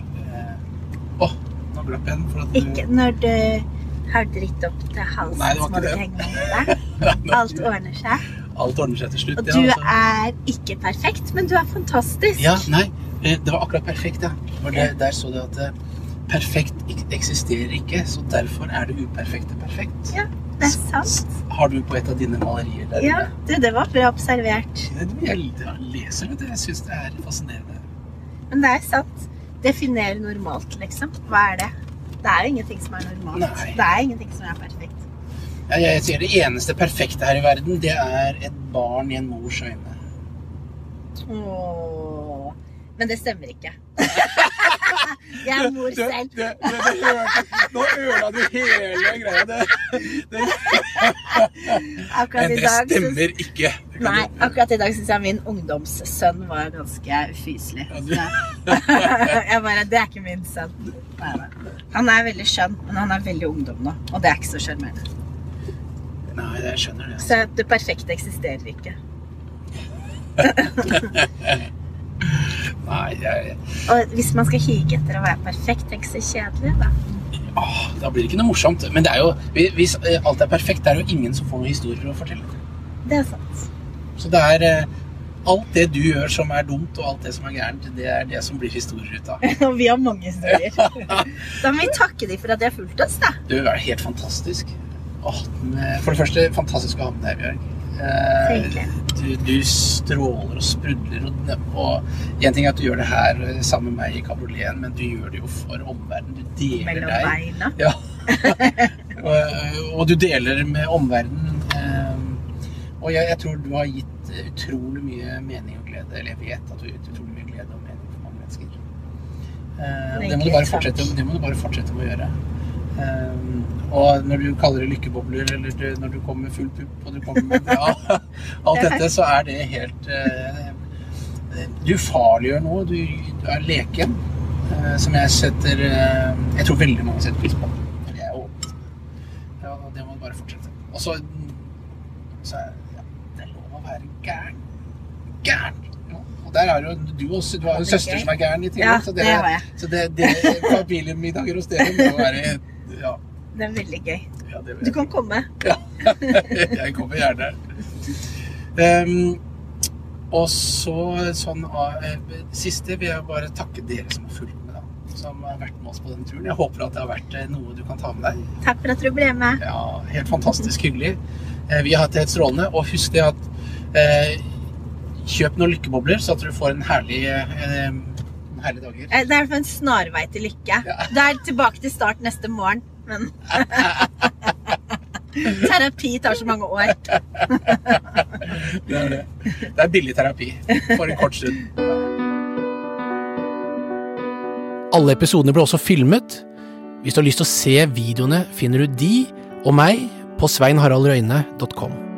Speaker 1: Å, nå glapp jeg den. For at du,
Speaker 2: Ikke når du har dritt opp til halsen,
Speaker 1: Nei, det var ikke det.
Speaker 2: deg. Alt ordner seg.
Speaker 1: Alt ordner seg til slutt.
Speaker 2: Og
Speaker 1: ja,
Speaker 2: du
Speaker 1: altså.
Speaker 2: er ikke perfekt, men du er fantastisk.
Speaker 1: Ja, nei, eh, det var akkurat perfekt, ja. For det, der så du at eh, perfekt eksisterer ikke, så derfor er det uperfekte perfekt.
Speaker 2: Ja. Det er sant.
Speaker 1: Har du på et av dine malerier der?
Speaker 2: Ja, du, det var bra observert.
Speaker 1: Jeg, leser det. Jeg syns det er fascinerende.
Speaker 2: Men det er sant. Definere normalt, liksom. Hva er det? Det er jo ingenting som er normalt.
Speaker 1: Nei.
Speaker 2: Det er ingenting som er perfekt.
Speaker 1: Ja, jeg sier det eneste perfekte her i verden, det er et barn i en mors øyne.
Speaker 2: Åh. Men det stemmer ikke. Jeg er mor selv.
Speaker 1: det, det, det nå ødela du hele greia. Det, men det stemmer ikke.
Speaker 2: Nei, akkurat i dag syns jeg min ungdomssønn var ganske ufyselig. Jeg bare Det er ikke min sønn. Nei, nei. Han er veldig skjønn, men han er veldig ungdom nå. Og det er ikke så sjarmerende.
Speaker 1: Nei, jeg skjønner det.
Speaker 2: Så det perfekte eksisterer ikke.
Speaker 1: Nei, jeg,
Speaker 2: Og hvis man skal hige etter å være perfekt, tenk så kjedelig, da.
Speaker 1: åh, da blir det ikke noe morsomt. Men det er jo, hvis eh, alt er perfekt, det er jo ingen som får noen historier å fortelle.
Speaker 2: Det er sant.
Speaker 1: Så det er eh, alt det du gjør som er dumt, og alt det som er gærent, det er det som blir historier ut av.
Speaker 2: Og vi har mange historier. Da må vi takke dem for at de har fulgt oss, da.
Speaker 1: Du er helt fantastisk. Åh, for det første, fantastisk å ha med deg, Bjørg. Eh, du, du stråler og sprudler. Og, én en ting er at du gjør det her eh, sammen med meg i kabrioleten, men du gjør det jo for omverdenen. Du deler
Speaker 2: Mellom
Speaker 1: deg.
Speaker 2: beina.
Speaker 1: Ja. og, og du deler med omverdenen. eh, og jeg, jeg tror du har gitt utrolig mye mening og glede. Eller jeg vet at du har gitt utrolig mye glede og mening for mange mennesker. Eh, det må, bare fortsette, det må du bare fortsette med å gjøre. Eh, og når du kaller det lykkebobler, eller når du kommer med full pupp og du kommer med bra, alt dette, så er det helt uh, Du farliggjør noe. Du, du er leken. uh, som jeg setter uh, Jeg tror veldig mange setter pris på. Det er åpen. Ja, det må bare fortsette. Og så så er ja, det er lov å være gæren. Gæren! Der har jo du også Du har jo en søster som er gæren i tillegg.
Speaker 2: Ja,
Speaker 1: så
Speaker 2: det det, jeg.
Speaker 1: Så det, det familiemiddager hos dere må være Ja.
Speaker 2: Det er veldig gøy.
Speaker 1: ja det
Speaker 2: Du kan komme.
Speaker 1: ja. jeg kommer gjerne. Um, og så sånn eh, Siste vil jeg bare takke dere som har fulgt med, da. Som har vært med oss på denne turen. Jeg håper at det har vært eh, noe du kan ta med deg.
Speaker 2: Takk for at du ble med.
Speaker 1: Ja, Helt fantastisk hyggelig. Eh, Vi har hatt det helt strålende. Og husk det at eh, Kjøp noen lykkebobler, så at du får en herlig, eh, en herlig dager.
Speaker 2: Det er i hvert fall en snarvei til lykke. Det er tilbake til start neste morgen, men Terapi tar så mange år.
Speaker 1: Det er det. Det er billig terapi for en kort stund.
Speaker 3: Alle episodene ble også filmet. Hvis du har lyst til å se videoene, finner du de og meg på sveinharaldrøyne.com.